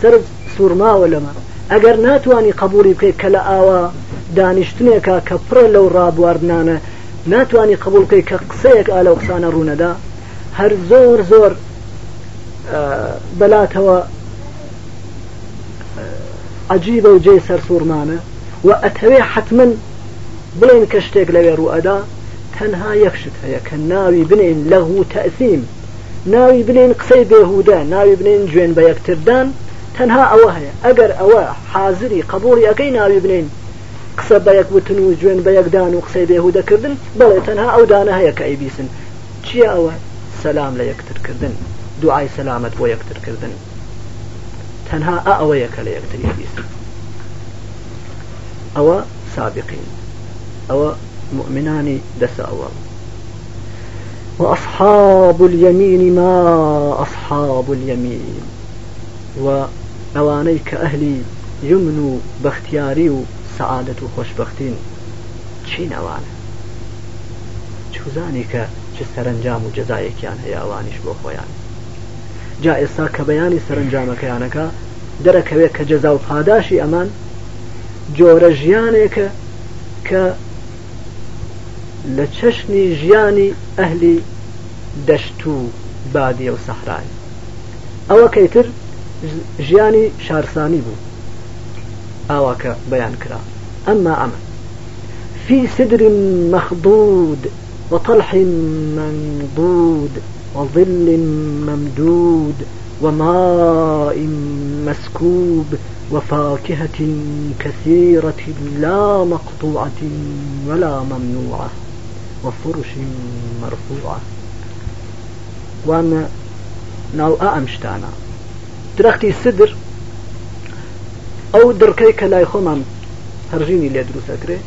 [SPEAKER 1] سەر سوورماوە لەمە ئەگەر ناتوانانی قبولی بکەیت کە لە ئاوا دانیشتنێکە کە پڕە لەو ڕابواردنانە ناتوانانی قبولکەی کە قسەیەک ئالە قسانە ڕوونەدا هەر زۆر زۆر بەلاتەوە عجیبە و جێ سەر سوورمانە و ئەتەوێ حتمما بڵێن کە شتێک لەوێ ڕوئەدا تەنها یەخشت هەیە کە ناوی بنێن لەغ و تەسییم ناوی بنێن قسەی بێهودە ناوی بنێن گوێن بە یەکتردان تەنها ئەوە هەیە ئەگەر ئەوە حازری قبولی ئەەکەی ناوی بنێن قسە بە یەکوتن و گوێن بە یەکدان و قسەی بێهودەکردن بڵێ تەنها ئەو دانە هەیە کە ئەیبیسن چیە ئەوە سەسلام لە یەکترکردن دوعای سەلامەت بۆ یەکترکردن تەنها ئە ئەوەیە کە لە یەکتری بیست ئەوە سابقین ئەوە مؤمنانی دەسە ئەوە وأصحاب اليمين ما أصحاب اليمين و ئەوانەی کە ئەهلی یمن و بەختیاری و سەعادەت و خۆشببختین چین ئەوانە چوزانی کە چ سەرنجام و جەزایەکیان هەیە ئەوانیش بۆ خۆیان جا ئێستا کە بەیانی سەرنجامەکەیانەکە دەرەکەوێت کە جەزا و پاداشی ئەمان جۆرە ژیانێکە کە لە چەشنی ژیانی ئەهلی دەشت و بادیە و سەحرای ئەوە کەیتر ژیانی شارسانی بوو ئاواکە بەیان کرا ئەمما ئەمە في سدر مخضود وطلح منضود وظل ممدود وماء مسكوب وفاكهة كثيرة لا مقطوعة ولا ممنوعة وفرش مرفوعة وأنا ناو أمشتانا درختي سدر او دركيك لا يخمم هرجيني هەرژینی لێ دروستەکرێ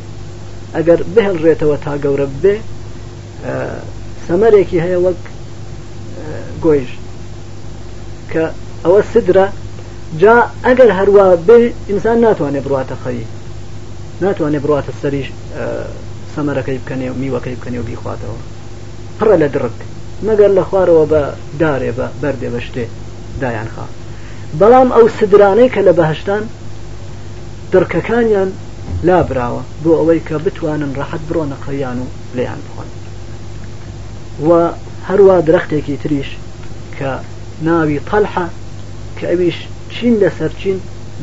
[SPEAKER 1] ئەگەر بهێڵڕێتەوە تا گەورە بێ آه، سمريكي هەیە وەک گۆیشت کە ئەوە سدرە جا ئەگەر هەروە بێ ئینسان ناتوانێت بڕاتە خەوی ناتوانێت بڕاتە سەریش سەمەرەکەی بکەنێ و میوەکەی بکەنێ و بیخواتەوە پڕە لە درک مەگەر لە خوارەوە بە دارێ بە بەردێ بە شتێ دایان خا بەڵام ئەو سدرانەی کە لە بەهشتان درکەکانیان لابراوە بۆ ئەوەی کە بتوانن ڕەحەت بڕۆنە قەیان و لیان بخۆن و هەروە درەختێکی تریش کە ناوی تەلحە کە ئەویش چین لەسەرچین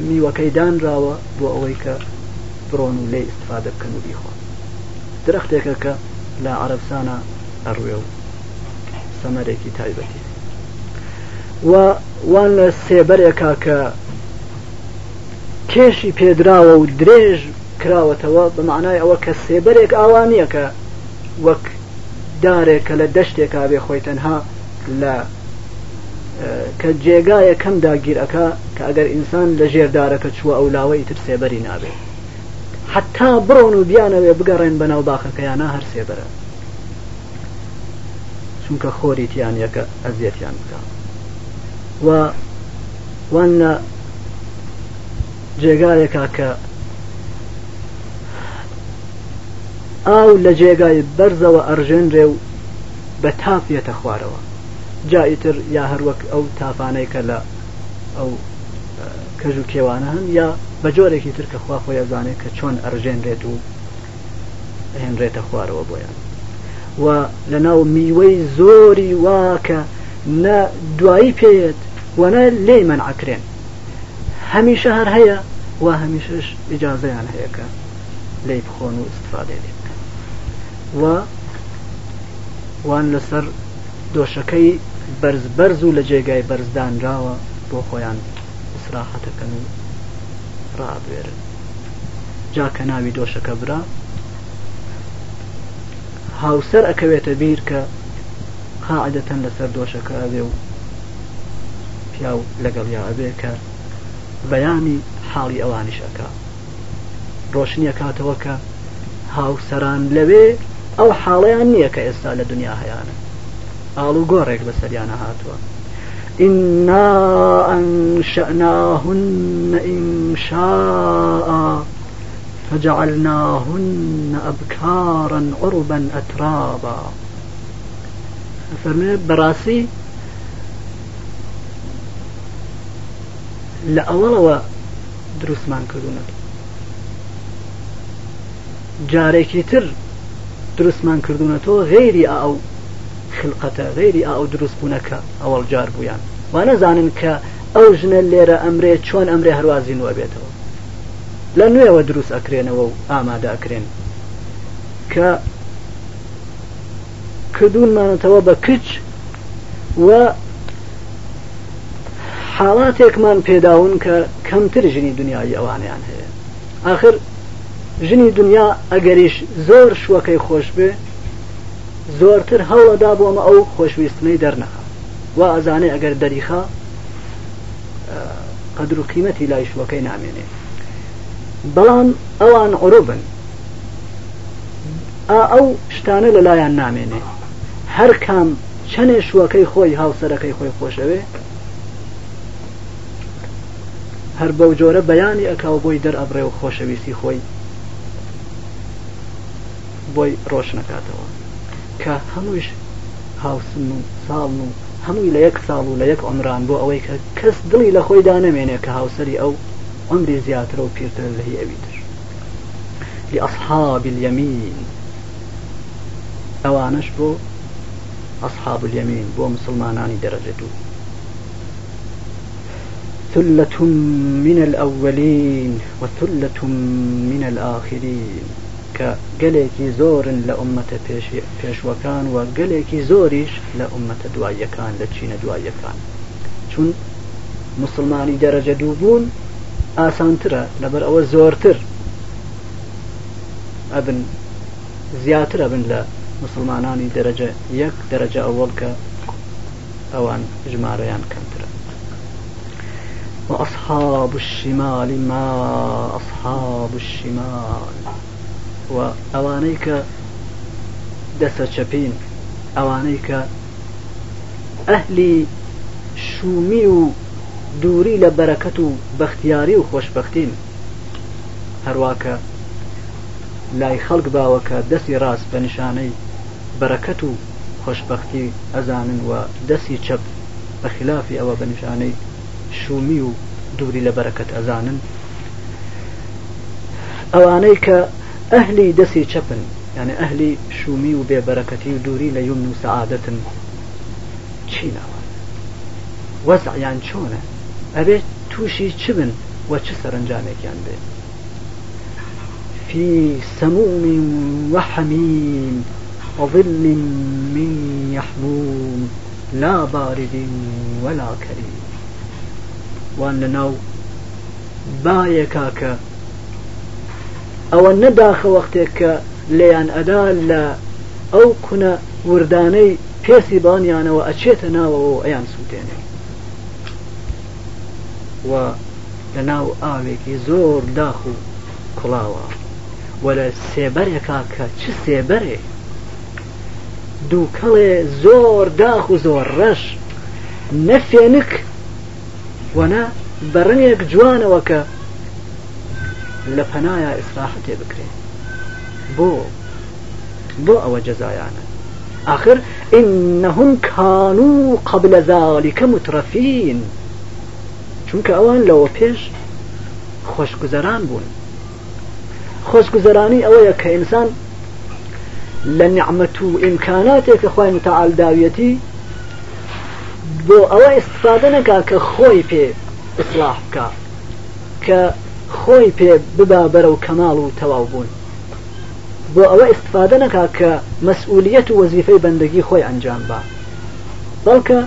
[SPEAKER 1] میوەکەی دانراوە بۆ ئەوەی کە برۆن و لێ استفادە بکەن و بیخۆن درەختێکە کە لە عربسانە ئەڕوێ و سەمەرێکی تایبەتی و وان لە سێبەرێکا کە کێشی پێدراوە و درێژ کراوەتەوە بە معنای ئەوە کە سێبەرێک ئاوانیە کە وەک دارێک کە لە دەشتێکا بێ خۆی تەنها لە کە جێگایە کەم داگیرەکە کە ئەگەر ئینسان لە ژێردارەکە چووە ئەو لاوەی تر سێبەری نابێ حتا بڕۆن و بیانەوێ بگەڕێن بەناو باخەکەیانە هەر سێبەرە چونکە خۆریتیان یەکە ئەزیەتیان بکە و وانە جێگایەکە کە ئاو لە جێگای بەرزەوە ئەرژێنرێ و بە تاپێتە خوارەوە جایتر یا هەروەک ئەو تافانەی کە لە ئەو کەژ و کێوانە هەن یا بە جۆرێکی ترکە خوا خۆی ئەزانێت کە چۆن ئەرژێنرێت و هێنرێتە خوارەوە بۆیان و لە ناو میوەی زۆری واکە نە دوایی پێیت وەنە لێ منعکرێن هەمیشە هەر هەیە و هەمیشش ئیجاازەیان هەیەکە لی بخۆن و استفادێ لێ و وان لەسەر دۆشەکەی بەرز بەرز و لە جێگای بەرزدانراوە بۆ خۆیان سراحەتەکەن و ڕابێرن جاکە ناوی دۆشەکە برا هاوسەر ئەکەوێتە بیر کە قاعدەتەن لەسەر دۆشەکە ئەبێ و پیا و لەگەڵ یا ئەبێ کە بەیانی حاڵی ئەوانیشەکە ڕۆشنیە کاتەوە کە هاوسەران لەوێ ئەو حاڵەیان نییە کە ئێستا لە دنیا هەیەە ئاڵ و گۆڕێک بە سەریانە هاتووە إنا أنشأناهن إن شاء فجعلناهن أبكارا عربا أترابا فرمي براسي لأولوا دروس مان كردونك جارێکی تر دروستمان کردوونەتەوە غێری ئاو خلقەتە غێری ئاو دروستبوونەکە ئەوەڵ جار بوویان وا نەزانن کە ئەو ژنە لێرە ئەمرێ چۆن ئەمرێ هەروازینوە بێتەوە لە نوێەوە دروست ئەکرێنەوە و ئامادەکرێن کە کردوونمانەتەوە بە کچ و حاڵاتێکمان پێداون کە کەمتر ژنی دنیای ئەوانیان هەیە آخر ژنی دنیا ئەگەریش زۆر شوەکەی خۆش بێ زۆرتر هەوڵەدا بۆمە ئەو خۆشویستنەی دەرنەخە وا ئەزانێ ئەگەر دەریخە قەدر و قیمەتی لای شوەکەی نامێنێ بەڵام ئەوان عروبن ئەو شتانە لەلایەن نامێنێ هەر کام چەنێ شوەکەی خۆی هاوسەرەکەی خۆی خۆشەوێ هەر بەو جۆرە بەیانی ئەکاو بۆی دەرئەبڕێ و خۆشەویستی خۆی بۆی ڕۆشنەکاتەوە کە هەمووش هاوسن و ساڵن و هەمووی لە یەک ساڵ و لە یەک ئۆمران بۆ ئەوەی کە کەس دڵی لە خۆی دانەمێنێ کە هاوسری ئەو عمری زیاتر و پیرتر لە هیەویتر لأصحاب اليمين ئەوانش بۆ ئەصحاب اليمين بۆ مسلمانانی دەرەجە دوو ثلة من الأولين وثلة من الآخرين کە گەلێکی زۆرن لە عمەتە پێشوەکان و گەلێکی زۆریش لە عمەتە دواییەکان لە چینە دواییەکان چون مسلمانی دەرەجە دوو بوون ئاسانترە لەبەر ئەوە زۆرتر ئەبن زیاترە بن لە مسلمانانی دەرەجە یەک دەرەجە ئەوەڵ کە ئەوان ژمارەیان کەمترە وأصحاب الشمال ما أصحاب الشمال و ئەوانەی کە دەسە چەپین ئەوانەی کە ئەهلی شومی و دووری لە بەرەکەت و بەختیاری و خۆشببختین هەرواکە لای خەڵک باوەکە دەستی ڕاست بە نیشانەی بەرەکەت و خۆشببختی ئەزانن و دەستی چەپ بە خلافی ئەوە بە نیشانەی شومی و دووری لە بەرەکەت ئەزانن ئەوانەی کە أهلي دسي شبن يعني أهلي شومي وبي بركتي ودوري ليمن لە یومن وزع يعني شونه أبي توشي شبن تووشی چ يعني وە في سموم وحميم وظل من يحموم لا بارد ولا كريم وان لناو بايكاك ئەوە نەداخە وەختێک کە لەیان ئەدا لە ئەو کونە وردانەی پێسی بانیانەوە ئەچێتە ناوەوە ئەیان سووتێنێ و لە ناو ئاوێکی زۆر داخ و کوڵاوە و لە سێبەرێکا کە چ سێبەرێ دووکەڵێ زۆر داخ و زۆر ڕەش نەفێنک وەنا بەڕنێک جوانەوە کە لە پەنایە ئیسراحەتێ بکرێن بۆ بۆ ئەوە جەزایانە آخر إنهم كانوا قبل ذلك مترفين چونك أوان لو پیش خوشگزران بون خوشگزرانی ئەوەیە کە ئینسان لە نعممت و ئیمکاناتێک کە خۆی متعالداویەتی بۆ ئەوە استفاده نەکا کە خۆی پێ اصلاح بکە کە خۆی پێ ببا بەرە و کەماڵ و تەواو بوون بۆ ئەوە استفادە نەکا کە مەسئولیت و وەزیفەی بەندگی خۆی ئەنجام با بەڵکە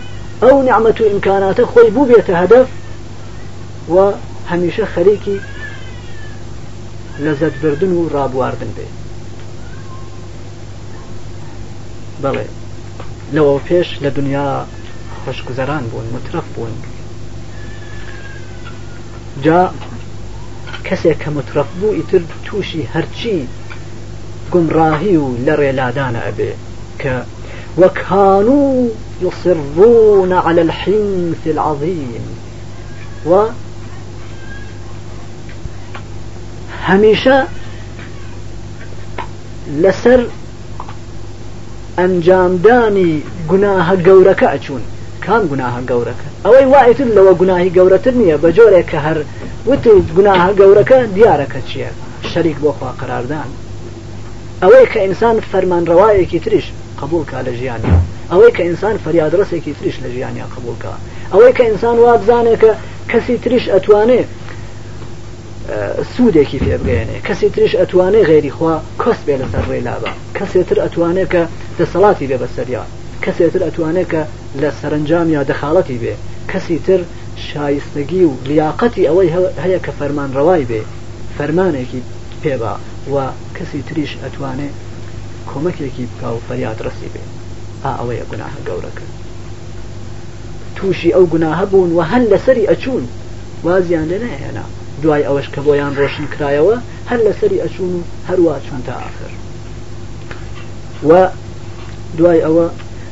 [SPEAKER 1] ئەو نعممە و ئیمکاناتە خۆی بوو بێتە هەدەف و هەمیشە خەریکی لەزەتبردن و ڕابواردن بێ بڵێ لەوە پێش لە دنیا خۆشگوزەران بوون مترف بوون جا کەسێک کە مترف بوو ئیتر تووشی هەرچی گمڕاهی و لە ڕێلادانە ئەبێ کە وكانوا يصرون على الحنث العظيم و هميشه لسر ئەنجامدانی گوناهە گەورەکە ئەچوون کام گوناهە گەورەکە ئەوەی وایتر لەوە گوناهی گەورەتر نییە بە جۆرێک کە هەر وت گوناها گەورەکە دیارەکە چییە شەریک بۆخوا قراردان ئەوەی کە ئینسان فەرمانڕەوایەکی تریش قبولکە لە ژیانی ئەوەی کە ئینسان فەریادرسێکی تریش لە ژیانیا قبولکە ئەوەی کە ئینسان وابزانێکە کەسی تریش ئەتوانێت سوودێکی پێبگەێنێ کەسی تریش ئەتوانێت غێری خوا کۆس بێ لەسەر ڕێلابە کەسێتر ئەتوانێت کە دەسەڵاتی بێ بەسەریان کەسێتر ئەتوانێت کە لە سەرنجام یا دەخاڵەتی بێ کەسی تر شایستگی و لیاقەتی ئەوەی هەیە کە فەرمان ڕەوای بێ فەرمانێکی پێبا و کەسی تریش ئەتوانێت کۆمەکێکی بکە و فەریاد ڕسی بێ ئا ئەوەیە گوناهە گەورەکە تووشی ئەو گوناهە بوون و هەل لەسەری ئەچوون وازیان لە نەهێنا دوای ئەوەش کە بۆیان ڕۆشن کرایەوە هەر لەسەری ئەچوون و هەروە چۆن تا آخر و دوای ئەوە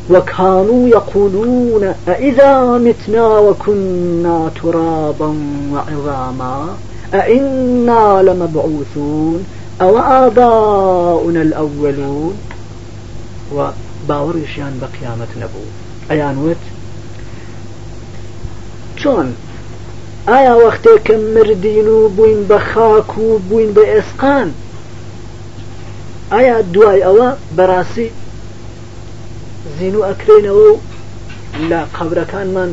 [SPEAKER 1] وكانوا يقولون أإذا متنا وكنا ترابا وعظاما أإنا لمبعوثون أو آباؤنا الأولون وباورشيان بقيامة نبو أيانوت شون آيا وەختێککە مردین و بووین بە خاک و بووین بە ئێسقان ئایا دوای ئەوە بەڕاستی زین و ئەکرێنەوە و لە قەبرەکانمان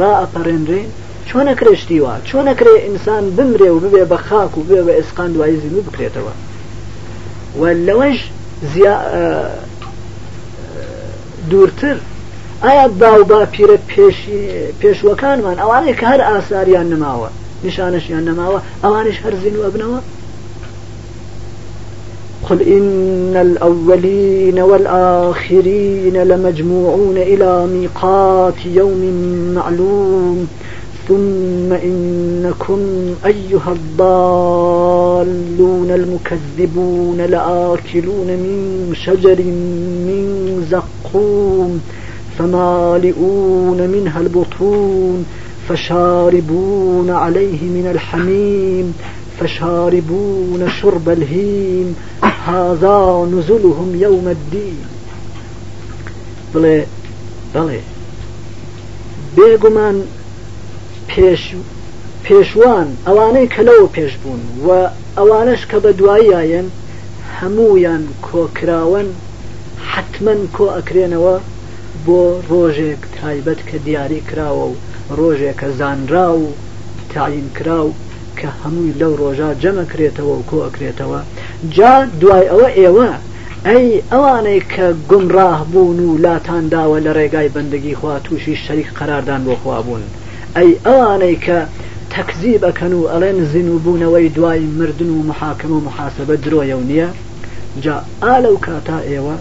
[SPEAKER 1] ڕائەپەڕێنرێن چۆن نەکرێشتیوە چۆن نەکرێ ئینسان بمرێ و ببێ بە خاک و بێ بە ئێسقان دوای زین و بکرێتەوە و لەوەش دوورتر ئایا باو با پیرە پێشوەکانمان ئەوانەیە کە هەر ئاساریان نماوە نیشانەشیان نەماوە ئەوانش هەر زین و ئەبنەوە قل إن الأولين والآخرين لمجموعون إلى ميقات يوم معلوم ثم إنكم أيها الضالون المكذبون لآكلون من شجر من زقوم فمالئون منها البطون فشاربون عليه من الحميم فشاربون شرب الهيم هذا نزلهم يوم الدين بڵێ بەڵێ بێگومان پێش پێشوان ئەوانەی کەلەوە پێش بوون و ئەوانش کە بە دواییایەن هەمویان کۆکراون حتمما کۆ ئەکرێنەوە بۆ ڕۆژێک تایبەت کە دیاری کراوە و ڕۆژێکە زانرا و تعین کرا و کە هەمووی لەو ڕۆژە جەمەکرێتەوە و کۆ ئەکرێتەوە جا دوای ئەوە ئێوە ئەی ئەوانەی کە گمڕاه بوون و لاتانداوە لە ڕێگای بەندگی خوا تووشی شەریک قەراردان بۆ خوابوون ئەی ئەوانەی کە تەکزیبەکەن و ئەڵێن زین و بوونەوەی دوای مردن و محاکم و محاسبە درۆیە و نییە جا ئالەو کاتا ئێوە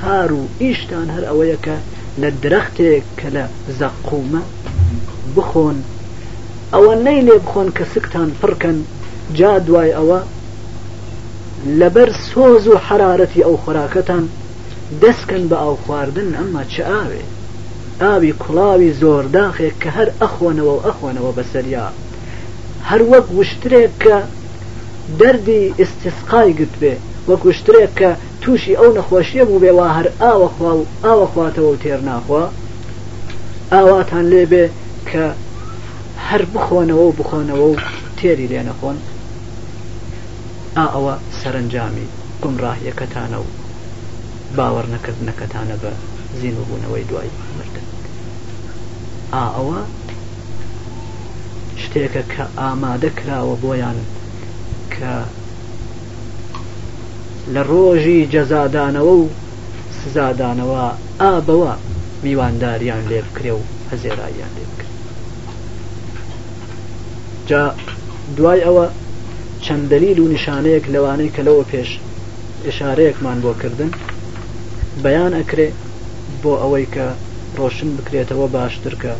[SPEAKER 1] کار و ئیشتان هەر ئەوەیە کە لە درەختێک کە لە زەقومە بخۆن ئەوە نەی لێ بخۆن کە سکتان پڕکەن جا دوای ئەوە لەبەر سۆز و حرارەتی ئەو خۆراکەتان دەستکەن بە ئاو خواردن ئەمما چ ئاوێ ئاوی کوڵاوی زۆرداخێک کە هەر ئەخۆنەوە و ئەخۆنەوە بەسەریا هەر وەک وشترێک کە دەردی ئستسقای گرت بێ وەک وشترێک کە تووشی ئەو نەخۆشیە بوو بێ وا هەر ئاوەخوا و ئاوەخواتەوە و تێر ناخوا ئاواتان لێبێ کە هەر بخۆنەوە و بخۆنەوە و تێری لێنەخۆن ئا ئەوە سەرنجامی گمڕاهیەکەتانە و باوەڕ نەکردنەکەتانە بە زین و بوونەوەی دوای مردن ئا ئەوە شتێکە کە ئامادە کراوە بۆیان کە لە ڕۆژی جەزادانەوە و سزادانەوە ئابەوە میوانداریان لێ بکرێ و هەزێراییان لێ جا دوای ئەوە چەند دلیل و نیشانەیەک لەوانەی کە لەوە پێش ئشارەیەکمان بۆکردن بەیان ئەکرێ بۆ ئەوەی کە ڕۆشن بکرێتەوە باشتر کە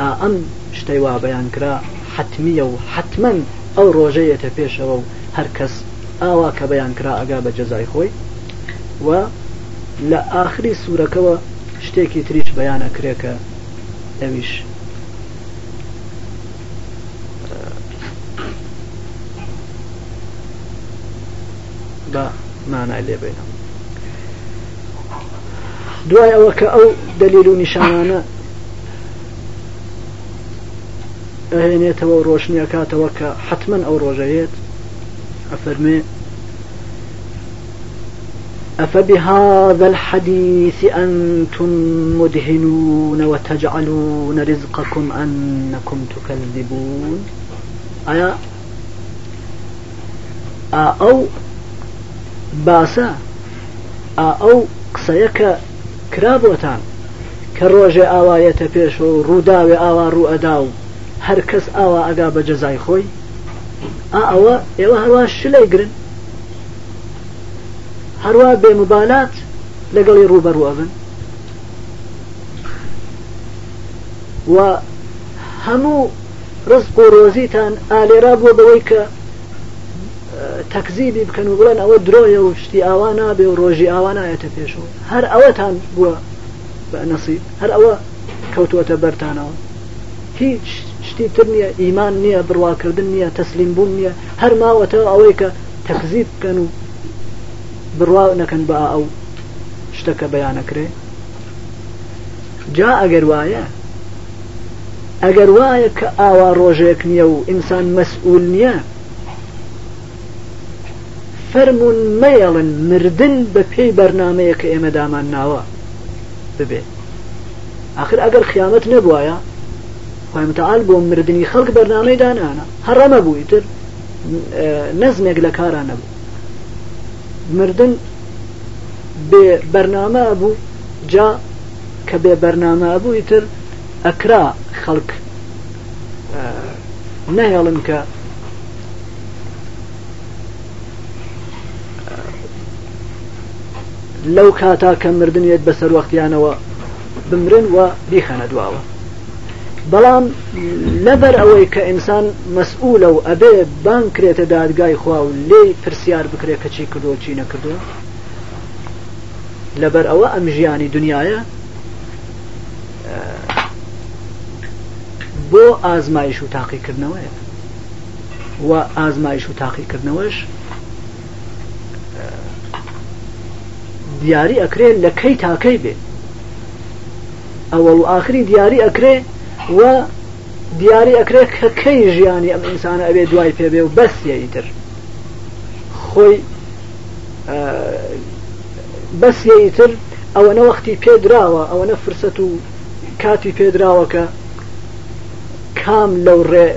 [SPEAKER 1] ئا ئەم شتەی وا بەیان کرا حتممیە و حتمەن ئەو ڕۆژەیەتە پێشەوە و هەرکەس ئاوا کە بەیان کرا ئەگا بە جەزای خۆی و لە ئاخری سوورەکەەوە شتێکی تریش بەیانە کرێکە ئەویش معنى اللي بێنم دوای ئەوە أو دليل دلیل و نیشانانە ئەهێنێتەوە و ڕۆشنیە کاتەوە کە حتمما أفبهذا الحديث أنتم مدهنون وتجعلون رزقكم أنكم تكذبون أيا آه، أو باسە ئەو قسەیە کە کرابووتان کە ڕۆژێ ئاوایەتە پێشەوە و ڕووداوێ ئاوا ڕوو ئەدا و هەر کەس ئاوا ئەگا بە جەزای خۆی ئا ئەوە ئێوە هەروە شلەی گرن هەروە بێمبالات لەگەڵی ڕوبەرەبن و هەموو ڕست و ڕۆزیتان ئالێرا بۆ بەوەی کە تەکزیبی بکەن و بڵێن ئەوە درۆیە و شتی ئاوا نابێ و ڕۆژی ئاوا نایەتە پێشەوە هەر ئەوەتان بووە بە نەسی هەر ئەوە کەوتوەتە بەرتانەوە هیچ شتی تر نییە ئیمان نییە بڕواکردن نییە تەسلیم بوون نییە هەر ماوەتەوە ئەوەی کە تەخزیب بکەن و بڕوا نەکەن بە ئەو شتەکە بەیانەکرێ جا ئەگەر وایە ئەگەر وایە کە ئاوا ڕۆژێک نییە و ئینسان مەسئول نییە فەرمونون مەڵن مردن بە پێی بەرنمەیە کە ئێمە دامان ناوە ببێ آخر ئەگەر خیامەت نەبواە خۆمتەال بۆ مردنی خەڵک بەرنامەی دانانە هەڕەمە بووی تر نەزمێک لە کاران نەبوو مردن بێ بەرنامە بوو جا کە بێ بەرنامە بووی تر ئەکرا خەڵک نەهێڵن کە لەو کاتا کە مردنێت بەسەر وەختیانەوە بمرن و بیخەنە دواوە بەڵام لەبەر ئەوەی کە ئینسان مەسئولە و ئەبێ بانکرێتە دادگای خوا و لێی پرسیار بکرێت کە چی کردو چی نەکردو لەبەر ئەوە ئەم ژیانی دنیاە بۆ ئازمایش و تاقیکردنەوەیە و ئازمایش و تاقیکردنەوەش دیاری ئەکرێ لە کەی تاکەی بێ ئەوەڵ آخری دیاری ئەکرێ و دیاری ئەکرێ کە کەی ژیانی ئەم ئینسانە ئەبێ دوای پێبێ و بەس یەیتر خۆی بەس یەیتر ئەوە نەوەختی پێدراوە ئەوە نە فرسەت و کاتی پێدراوەکە کام لەو ڕێ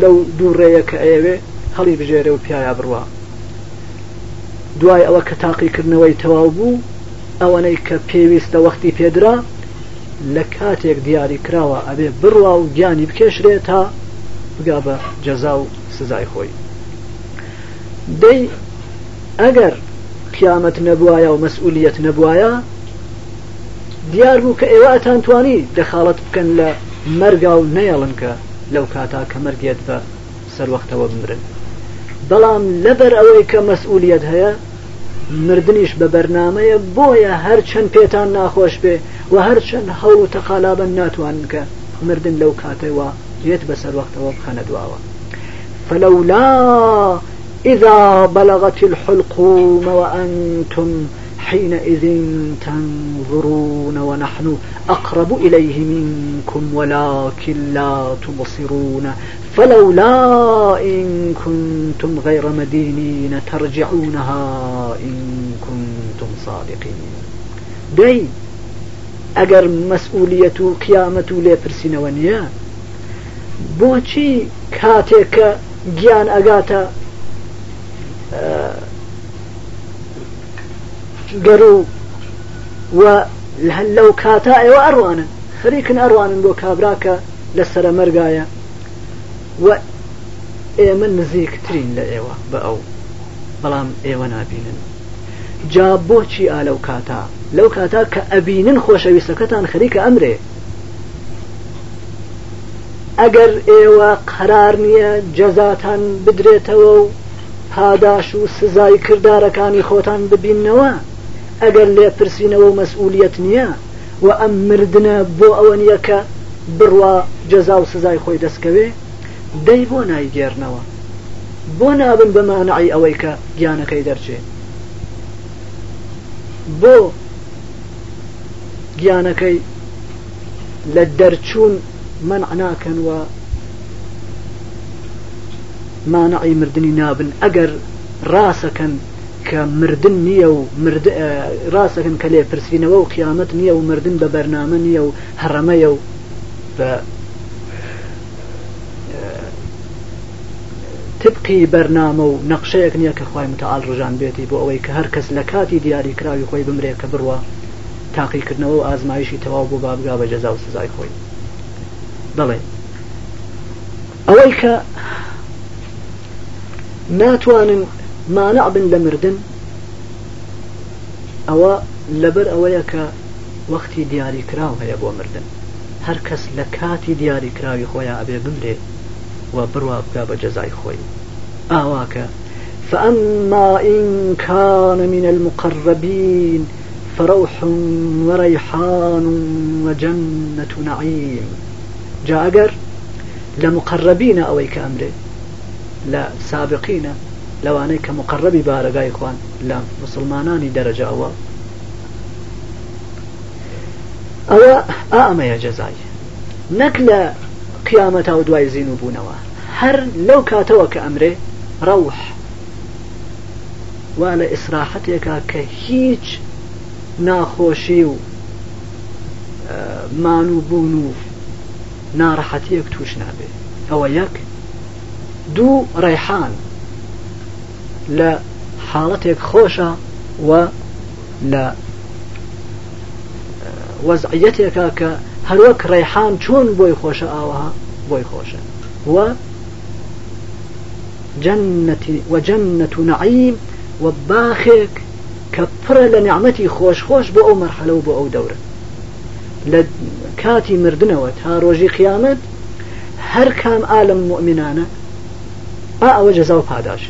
[SPEAKER 1] لەو دوو ڕێیە کە ئەوێ هەڵی بژێرە و پیایا بڕوە دوای ئەوە کە تاقیکردنەوەی تەواو بوو ئەوەنەی کە پێویستە وەختی پێدرا لە کاتێک دیاری کراوە ئەبێ بڕوا و گیانی بکێشرێت تا بگا بە جەزا و سزای خۆی دەی ئەگەر قیامەت نەبووایە و مەسئولیت نەبووایە دیار بوو کە ئێوەتان توانی دەخاڵت بکەن لە مەرگا و نەیەڵن کە لەو کاتا کە مەرگێت بە سەروەختەوە بمرن بلام لبر ئەوەی کە مەسئولیت هەیە مردنیش بە بەرنمەیە بۆیە پيتان ناخوش پێتان و هەر چەند هەڵ و تەقالابن ناتوان کە مردن لەو کاتەوە لێت بەسەر وەختەوە دواوا فلولا إذا بلغت الحلقوم وأنتم حينئذ تنظرون ونحن أقرب إليه منكم ولكن لا تبصرون فلولا إن كنتم غير مدينين ترجعونها إن كنتم صادقين دي ئەگەر مسؤولية قيامة لي آه، و بوشي نییە جيان کاتێککە گیان قرو و لەو کاتا ئێوە اروانا خەریکن ئەڕوانن بۆ و ئێمە نزیکترین لە ئێوە بە ئەو بەڵام ئێوە نبینن جا بۆچی ئالەو کاتا لەو کاتا کە ئەبینن خۆشەویستەکەتان خەریکە ئەمرێ ئەگەر ئێوە قەرار نییە جەزاتان بدرێتەوە و پاداش و سزای کردارەکانی خۆتان ببیننەوە ئەگەر لێ پرسیینەوە مەسئولیت نییە و ئەم مردە بۆ ئەوە نییە کە بڕوا جەزا و سزای خۆی دەستکەوێ دەی بۆ نایگێرنەوە بۆ نابن بەمانعی ئەوەی کە گیانەکەی دەرچێت بۆ گیانەکەی لە دەرچوون منعناکەن و مانعی مردنی نابن ئەگەر ڕاستەکەن کە مردن نییە و ڕاستەکەن کە لێ پرسینەوە و قیامەت نییە و مردن بە بەرنامە نییە و هەڕەمەیە و بە تبقی بەرنامە و نەقشەیەک نییە کە خخوای متعال ڕژان بێتی بۆ ئەوەی کە هەر کەس لە کاتی دیاری کراوی خۆی بمرێ کە بڕوە تاقیکردنەوە و ئازمایشی تەواو بۆ بابگا بە جەزا و سزای خۆی بڵێ ئەوەی کە ناتوانن مانع بن لە مردن ئەوە لەبەر ئەوەیە کە وەختی دیاری کراو هەیە بۆ مردن هەر کەس لە کاتی دیاری کراوی خۆیان ئەبێ بمرێت وبروا باب جزاي خوي آواك فأما إن كان من المقربين فروح وريحان وجنة نعيم جا أجر لمقربين أو كأمره لا سابقين لو کە مقرڕبی بارەگای لا لە درجة دەرەجاوە أو ئامەیە يا جزاي نكلا قیامەتا و دوای زین و بوونەوە هەر لەو کاتەوە کە ئەمرێ ڕەوح وا لە ئیسراحەتێکا کە هیچ ناخۆشی و مان و بوون و ناڕەحەتیەک توش نابێ ئەوە یەک دوو ڕێحان لە حاڵەتێک خۆشە و لە وەزعەتێکە کە هەروەک ڕێحان چۆن بۆی خۆشە ئاوەها بۆی خۆشە وە جنتی وجنة نعیم و باخێک کە پڕە لە نعممەتی خۆشخۆش بۆ ئەو مەرحەلە و بۆ ئەو دەورە لە کاتی مردنەوە تا ڕۆژی قیامەت هەر کام ئالم مؤمنانە با ئەوە جەزا و پاداش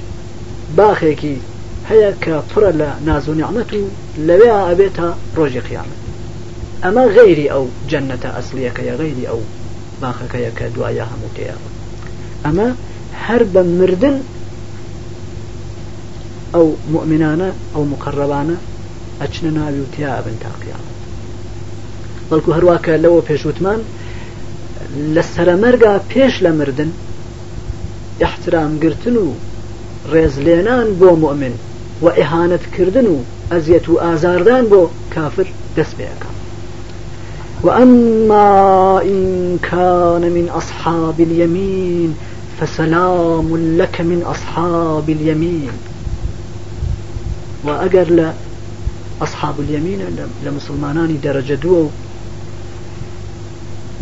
[SPEAKER 1] باخێکی هەیە کە پڕە لە نازوونیعممەت و لەوێ ئابێتە ڕۆژی قیامەت ئەمە غەیری ئەو جەنەتە ئەسلیەکەیە غەیری ئەو باخەکەیە کە دوایە هەموو تێیاوە ئەمە هەر بە مردن ئەو مؤمنانە ئەو مقڕەبانە ئەچنە ناوی و تیابن تاقییاوە بەڵکو هەروواکە لەوە پێشوتمان لە سەرەمەرگا پێش لە مردن احترامگرتن و ڕێزلێنان بۆ مؤمن و ئەهانەتکردن و ئەزیەت و ئازاردان بۆ کافر دەست پێەکە وأما إن كان من أصحاب اليمين فسلام لك من أصحاب اليمين وأجر لا أصحاب اليمين لمسلمانان درجة دو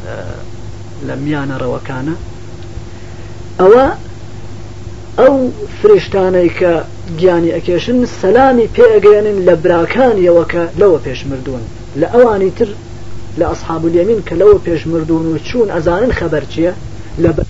[SPEAKER 1] آه، لم يانا روكانا أو أو فرشتاني جاني أكيشن سلامي بيأجرن لبراكان يوكا لو بيش مردون لأواني تر لە ئەسحاب اليمین کە لەوە پێشمردون و چوون ئەزانن خەبەر چییە لە بەر